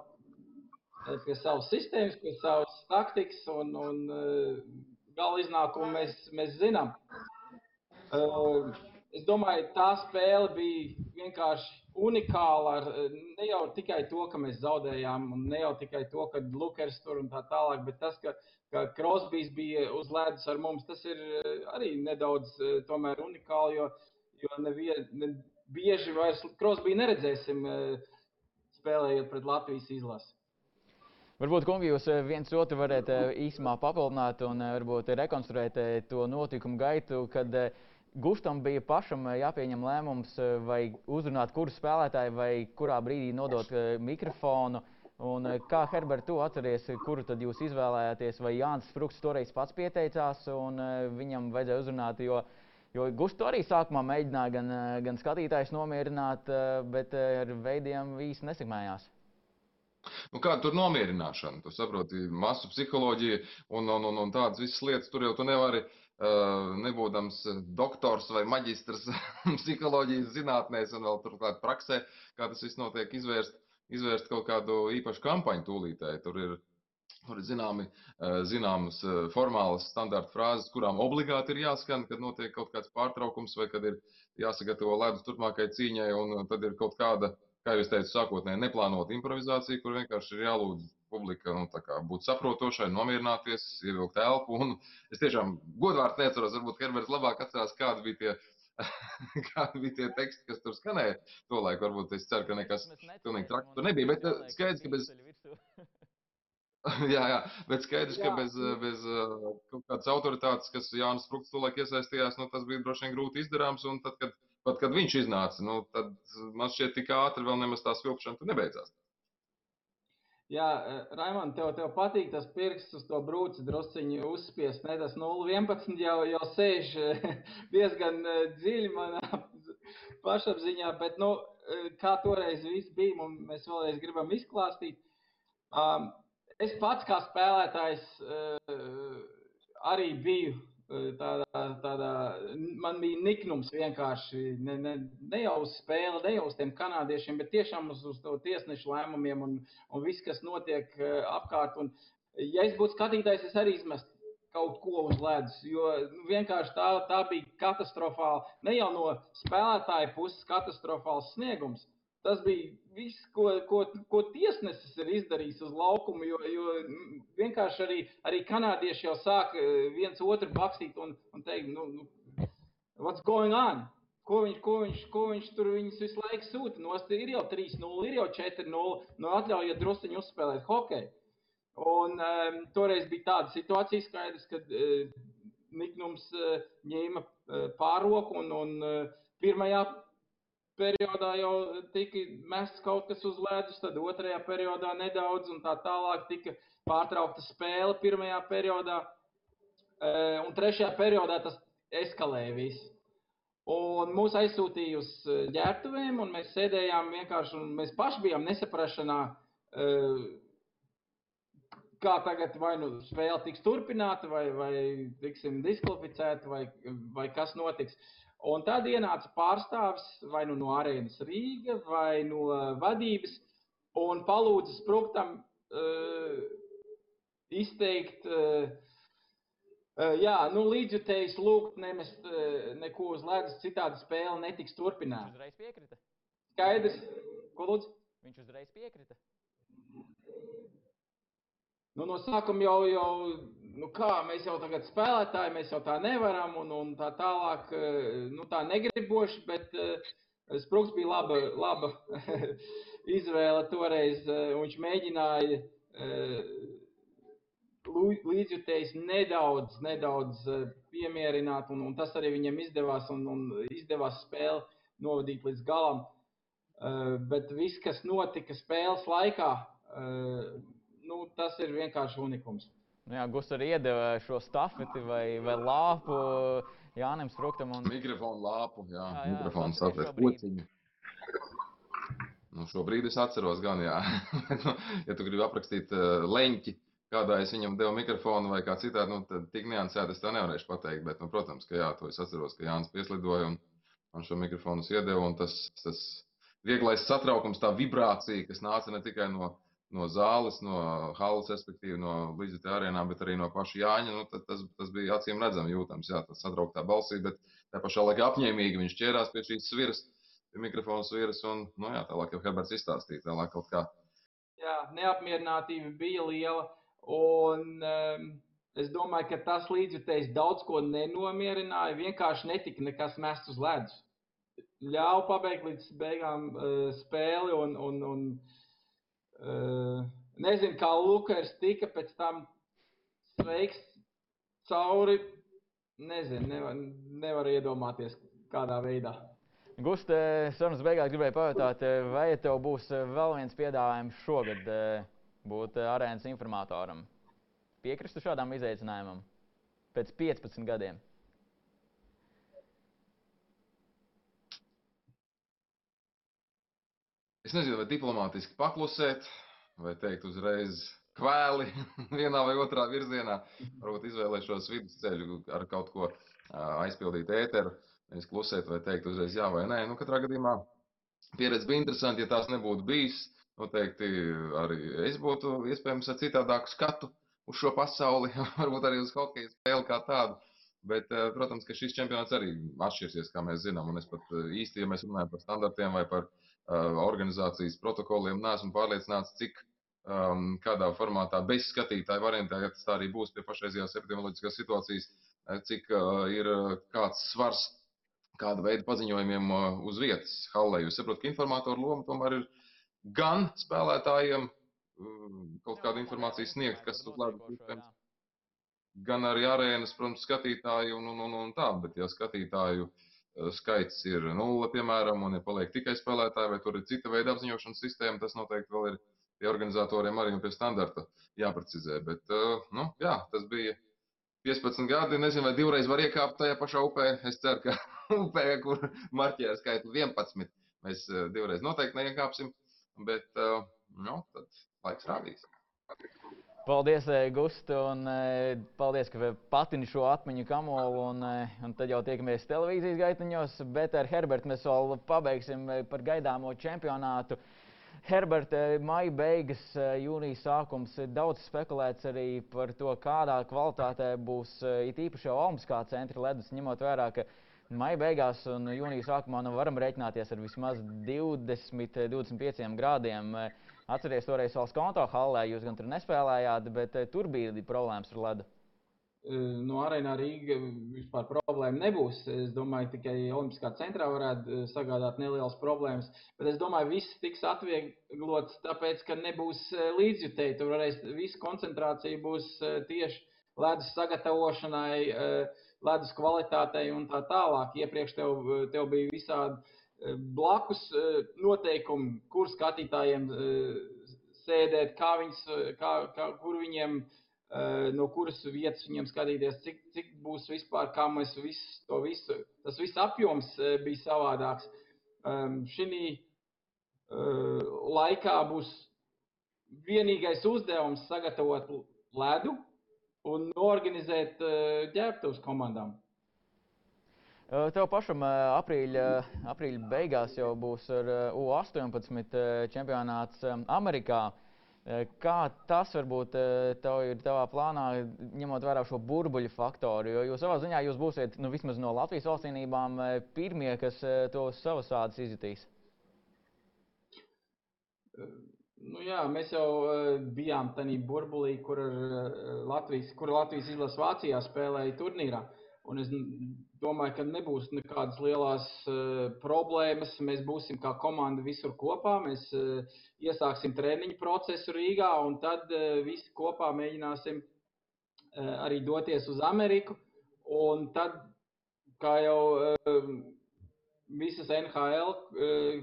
eh, pie savas sistēmas, pie savas taktikas un, un gala iznākumu mēs, mēs zinām. Es domāju, tā spēle bija vienkārši unikāla ar ne jau tikai to, ka mēs zaudējām, un ne jau tikai to, ka Lukers tur un tā tālāk, bet tas, ka, ka Krosbīs bija uz ledus ar mums, tas ir arī nedaudz tomēr unikāli, jo, jo nevien, ne, bieži vairs Krosbī neredzēsim spēlējot pret Latvijas izlasi. Varbūt, kungi, jūs viens otru varat īsumā papildināt un varbūt rekonstruēt to notikumu gaitu, kad Gustam bija pašam jāpieņem lēmums, vai uzrunāt kuru spēlētāju, vai kurā brīdī nodot mikrofonu. Un kā Herbert, tu atceries, kuru tad jūs izvēlējāties? Vai Jānis Sprūks toreiz pats pieteicās un viņam vajadzēja uzrunāt? Jo, jo Gustu arī sākumā mēģināja gan, gan skatītājs nomierināt, bet ar veidiem īsti nesekmējās. Nu, kāda tur nomierināšana? Tu saproti, masu psiholoģija un, un, un, un tādas visas lietas. Tur jau tu nevari, uh, nebūdams doktors vai maģistrs psiholoģijas zinātnēs un vēl turklāt praksē, kā tas viss notiek, izvērst, izvērst kaut kādu īpašu kampaņu tūlītēji. Tur ir, tur ir zināmi, uh, zināmas uh, formālas standarta frāzes, kurām obligāti ir jāskan, kad notiek kaut kāds pārtraukums vai kad ir jāsagatavo ledus turpmākai cīņai, un tad ir kaut kāda kā jau teicu, sākotnēji neplānota improvizācija, kur vienkārši ir jālūdz publika nu, būt saprotošai, nomierināties, ievilkt elpu. Un es tiešām godvārds neatceros, varbūt Herberts labāk atcerās, kādi bija tie. *laughs* Kādi bija tie teksti, kas tur skanēja? Tolaik varbūt es ceru, ka nekas pilnīgi traks tur nebija. Bet eh, skaidrs, ka bez. *laughs* jā, jā, bet skaidrs, jā. ka bez, bez eh, kaut kādas autoritātes, kas Jānis Sprūks tolaik iesaistījās, nu, tas bija droši vien grūti izdarāms. Un tad, kad pat kad viņš iznāca, nu, tad man šķiet, tik ātri vēl nemaz tā svilpšana nebeidzās. Jā, eh, Raimond, tev, tev patīk tas pirksts uz to brūci drusciņu uzspiest, ne tas 0,11 jau, jau sēž eh, *laughs* diezgan eh, dziļi manā *laughs* pašapziņā, bet, nu, kā toreiz viss bija, un mēs vēlreiz gribam izklāstīt. Um, es pats kā spēlētājs uh, arī biju tādā, tādā, man bija niknums vienkārši ne, ne, ne jau uz spēli, ne jau uz tiem kanādiešiem, bet tiešām uz, uz to tiesnešu lēmumiem un, un viss, kas notiek apkārt. Un, ja es būtu skatītājs, es arī izmestu kaut ko uz ledus, jo nu, vienkārši tā, tā bija katastrofāla, ne jau no spēlētāja puses katastrofāls sniegums, Tas bija viss, ko, ko, ko tiesnesis ir izdarījis uz laukuma. Jo, jo vienkārši arī, arī kanādieši jau sāk eh, viens otru bakstīt un, un teikt, nu, nu, what's going on? Ko viņš, ko viņš, ko viņš tur visu laiku sūta? Nost ir jau 3-0, ir jau 4-0. Nu, atļaujiet druskuļi uzspēlēt hokeju. Un um, toreiz bija tāda situācija, skaidrs, kad uh, Niknums uh, ņēma uh, pāroku un, un uh, pirmajā periodā jau tika mests kaut kas uz ledus, tad otrajā periodā nedaudz, un tā tālāk tika pārtraukta spēle pirmajā periodā. E, un trešajā periodā tas eskalēja viss. Un mūs aizsūtīja uz e, ģērbtuvēm, un mēs sēdējām vienkārši, un mēs paši bijām nesaprašanā, e, kā tagad vai nu spēle tiks turpināta, vai, vai tiksim diskvalificēta, vai, vai kas notiks. Un tad ienāca pārstāvis vai nu no arēnas Rīga vai no vadības un palūdza Sprūktam uh, izteikt, uh, uh, jā, nu, līdzjutējs lūgt nemest uh, neko uz ledus, citādi spēle netiks turpināta. Viņš uzreiz piekrita. Skaidrs, ko lūdzu? Viņš uzreiz piekrita. Nu, no sākuma jau, jau nu kā, mēs jau tagad spēlētāji, mēs jau tā nevaram un, un tā tālāk, eh, nu tā negriboši, bet uh, Sprūks bija laba, laba *laughs* izvēle toreiz, uh, viņš mēģināja līdzjutējs nedaudz, nedaudz piemierināt, un, un tas arī viņam izdevās, un, un izdevās spēli novadīt līdz galam. Bet viss, kas notika spēles laikā, nu, tas ir vienkārši unikums. Nu jā, Gus arī iedeva šo stafeti vai, vai lāpu Jānim Sprūktam. Un... Mikrofonu lāpu, jā, jā, jā mikrofonu saprast pociņu. Nu, šobrīd es atceros gan, jā. *laughs* nu, ja tu gribi aprakstīt uh, leņķi, kādā es viņam devu mikrofonu vai kā citādi, nu, tad tik niansēti es tā nevarēšu pateikt. Bet, nu, protams, ka jā, to es atceros, ka Jānis pieslidoja un man šo mikrofonu iedeva. Un tas, tas vieglais satraukums, tā vibrācija, kas nāca ne tikai no no zāles, no halas, respektīvi no līdzekļu arēnām, bet arī no paša Jāņa. Nu, tas, tas bija acīm redzami jūtams, jā, tas satrauktā balsī, bet tā pašā laikā apņēmīgi viņš ķērās pie šīs sviras. pie mikrofona vīras. Un, nu, jā, tālāk jau Herberts izstāstīja, tālāk kaut kā. Jā, neapmierinātība bija liela. Un, um, es domāju, ka tas līdzjutējs daudz ko nenomierināja. Vienkārši netika nekas mests uz ledus. Ļāva pabeigt līdz beigām uh, spēli. Un, un, un, uh, nezinu, kā Lukers tika pēc tam sveiks cauri. Nezinu, nevar, nevar iedomāties, kādā veidā. Guste, sarunas beigās gribēju pajautāt, vai tev būs vēl viens piedāvājums šogad būt arēnas informatoram? Piekristu šādam izaicinājumam pēc 15 gadiem? Es nezinu, vai diplomātiski paklusēt, vai teikt uzreiz kvēli *laughs* vienā vai otrā virzienā. Varbūt izvēlēšos vidusceļu ar kaut ko aizpildīt ēteru, nevis klusēt vai teikt uzreiz jā vai nē. Nu, katrā gadījumā pieredze bija interesanti, ja tās nebūtu bijis. Noteikti arī es būtu iespējams ar citādāku skatu uz šo pasauli, *laughs* varbūt arī uz hokeja spēli kā tādu. Bet, protams, ka šis čempionāts arī atšķirsies, kā mēs zinām. Un es pat īsti, ja mēs runājam par standartiem vai par organizācijas protokoliem, neesmu pārliecināts, cik um, kādā formātā bez skatītāja variantā, ja tas tā arī būs pie pašreizējās epidemioloģiskās situācijas, cik uh, ir kāds svars kāda veida paziņojumiem uh, uz vietas hallē. Jūs saprotat, ka informatoru loma tomēr ir gan spēlētājiem um, kaut kādu informāciju sniegt, kas uz ledus iespējams, gan arī arēnas, protams, skatītāju un, un, un, un tā, bet ja skatītāju skaits ir nulle, piemēram, un ja paliek tikai spēlētāji, vai tur ir cita veida apziņošanas sistēma, tas noteikti vēl ir pie organizatoriem arī un pie standarta jāprecizē. Bet, nu, jā, tas bija 15 gadi. Nezinu, vai divreiz var iekāpt tajā pašā upē. Es ceru, ka *laughs* upē, kur marķēra skaitli 11, mēs divreiz noteikti neiekāpsim. Bet, nu, tad laiks rādīs. Paldies, Gusta, un paldies, ka patini šo atmiņu kamolu, un, un tad jau tiekamies televīzijas gaitiņos, bet ar Herbertu mēs vēl pabeigsim par gaidāmo čempionātu. Herberta, maija beigas, jūnija sākums. Daudz spekulēts arī par to, kādā kvalitātē būs it īpaši jau Olimpiskā centra ledus, ņemot vērā, ka maija beigās un jūnija sākumā nu varam rēķināties ar vismaz 20-25 grādiem. Atcerieties, toreiz valsts konto hallē jūs gan tur nespēlējāt, bet tur bija problēmas ar ledu. No arēnā Rīga vispār problēma nebūs. Es domāju, tikai Olimpiskā centrā varētu sagādāt nelielas problēmas. Bet es domāju, viss tiks atvieglots, tāpēc, ka nebūs līdzjutēji. Tur varēs visa koncentrācija būs tieši ledus sagatavošanai, ledus kvalitātei un tā tālāk. Iepriekš tev, tev bija visādi blakus noteikumi, kur skatītājiem sēdēt, kā viņus, kā, kā, kur viņiem no kuras vietas viņiem skatīties, cik, cik būs vispār, kā mēs visu to visu, tas viss apjoms bija savādāks. Šī laikā būs vienīgais uzdevums sagatavot ledu un organizēt ģērbtuves komandām. Tev pašam aprīļa, aprīļa beigās jau būs ar U18 čempionāts Amerikā. Kā tas varbūt tev ir tavā plānā, ņemot vērā šo burbuļu faktoru? Jo jūs savā ziņā jūs būsiet nu, vismaz no Latvijas valstsvienībām pirmie, kas to savas ādas izjutīs. Nu jā, mēs jau bijām tajā burbulī, kur Latvijas, kur Latvijas izlase Vācijā spēlēja turnīrā. Un es domāju, ka nebūs nekādas lielas uh, problēmas. Mēs būsim kā komanda visur kopā. Mēs uh, iesāksim treniņu procesu Rīgā, un tad uh, visi kopā mēģināsim arī doties uz Ameriku. Un tad, kā jau visas NHL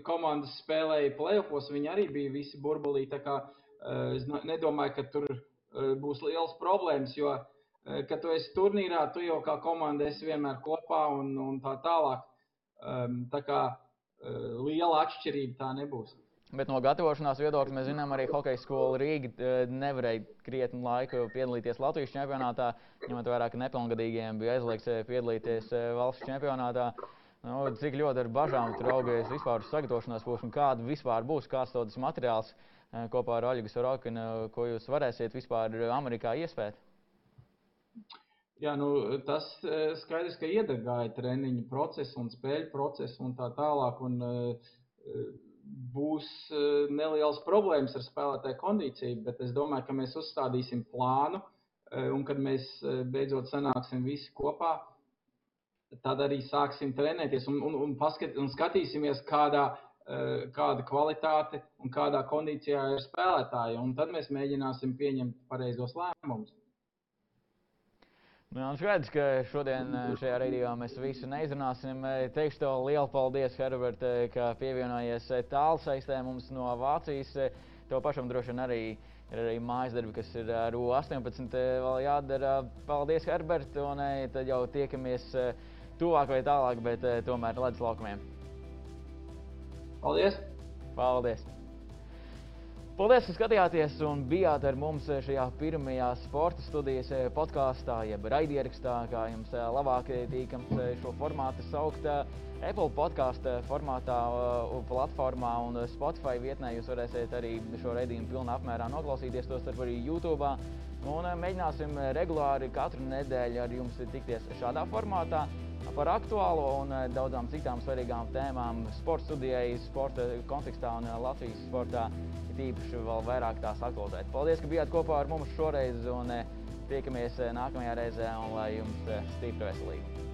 komandas spēlēja playoffs, viņi arī bija visi burbulī. Es nedomāju, ka tur būs liels problēmas, jo kad tu esi turnīrā, tu jau kā komanda esi vienmēr kopā un, un tā tālāk. Um, tā kā uh, liela atšķirība tā nebūs. Bet no gatavošanās viedokļa mēs zinām, arī hokeja skola Rīga nevarēja krietni laiku piedalīties Latvijas čempionātā, ņemot vērā, ka nepilngadīgiem bija aizliegts piedalīties valsts čempionātā. Nu, cik ļoti ar bažām tur augies vispār uz sagatavošanās posmu, kāda vispār būs, kāds tas materiāls kopā ar Oļegu Sorokinu, ko jūs varēsiet vispār Amerikā iespēt? Jā, nu, tas skaidrs, ka iedegāja treniņu procesu un spēļu procesu un tā tālāk. Un, uh, būs uh, nelielas problēmas ar spēlētāju kondīciju, bet es domāju, ka mēs uzstādīsim plānu un kad mēs beidzot sanāksim visi kopā, tad arī sāksim trenēties un, un, un, paskat, un skatīsimies, kādā, kāda kvalitāte un kādā kondīcijā ir spēlētāji. Un tad mēs mēģināsim pieņemt pareizos lēmumus. Nu, jā, skaidrs, ka šodien šajā raidījumā mēs visu neizrunāsim. Teikšu tev lielu paldies, Herbert, ka pievienojies tālsaistē mums no Vācijas. Tev pašam droši vien arī ir arī mājas darbi, kas ir ar U18 vēl jādara. Paldies, Herbert, un tad jau tiekamies tuvāk vai tālāk, bet tomēr ledus laukumiem. Paldies! Paldies! Paldies, ka skatījāties un bijāt ar mums šajā pirmajā sporta studijas podkāstā, jeb raidierakstā, kā jums labāk tīkams šo formātu saukt. Apple podkāstu formātā, platformā un Spotify vietnē jūs varēsiet arī šo raidījumu pilnā apmērā noklausīties, tos starp arī YouTube. Un mēģināsim regulāri katru nedēļu ar jums tikties šādā formātā par aktuālo un eh, daudzām citām svarīgām tēmām sporta studijai, sporta kontekstā un eh, Latvijas sportā. Tīpaši vēl vairāk tās aktualizēt. Paldies, ka bijāt kopā ar mums šoreiz un eh, tiekamies nākamajā reizē un lai jums stipra veselība.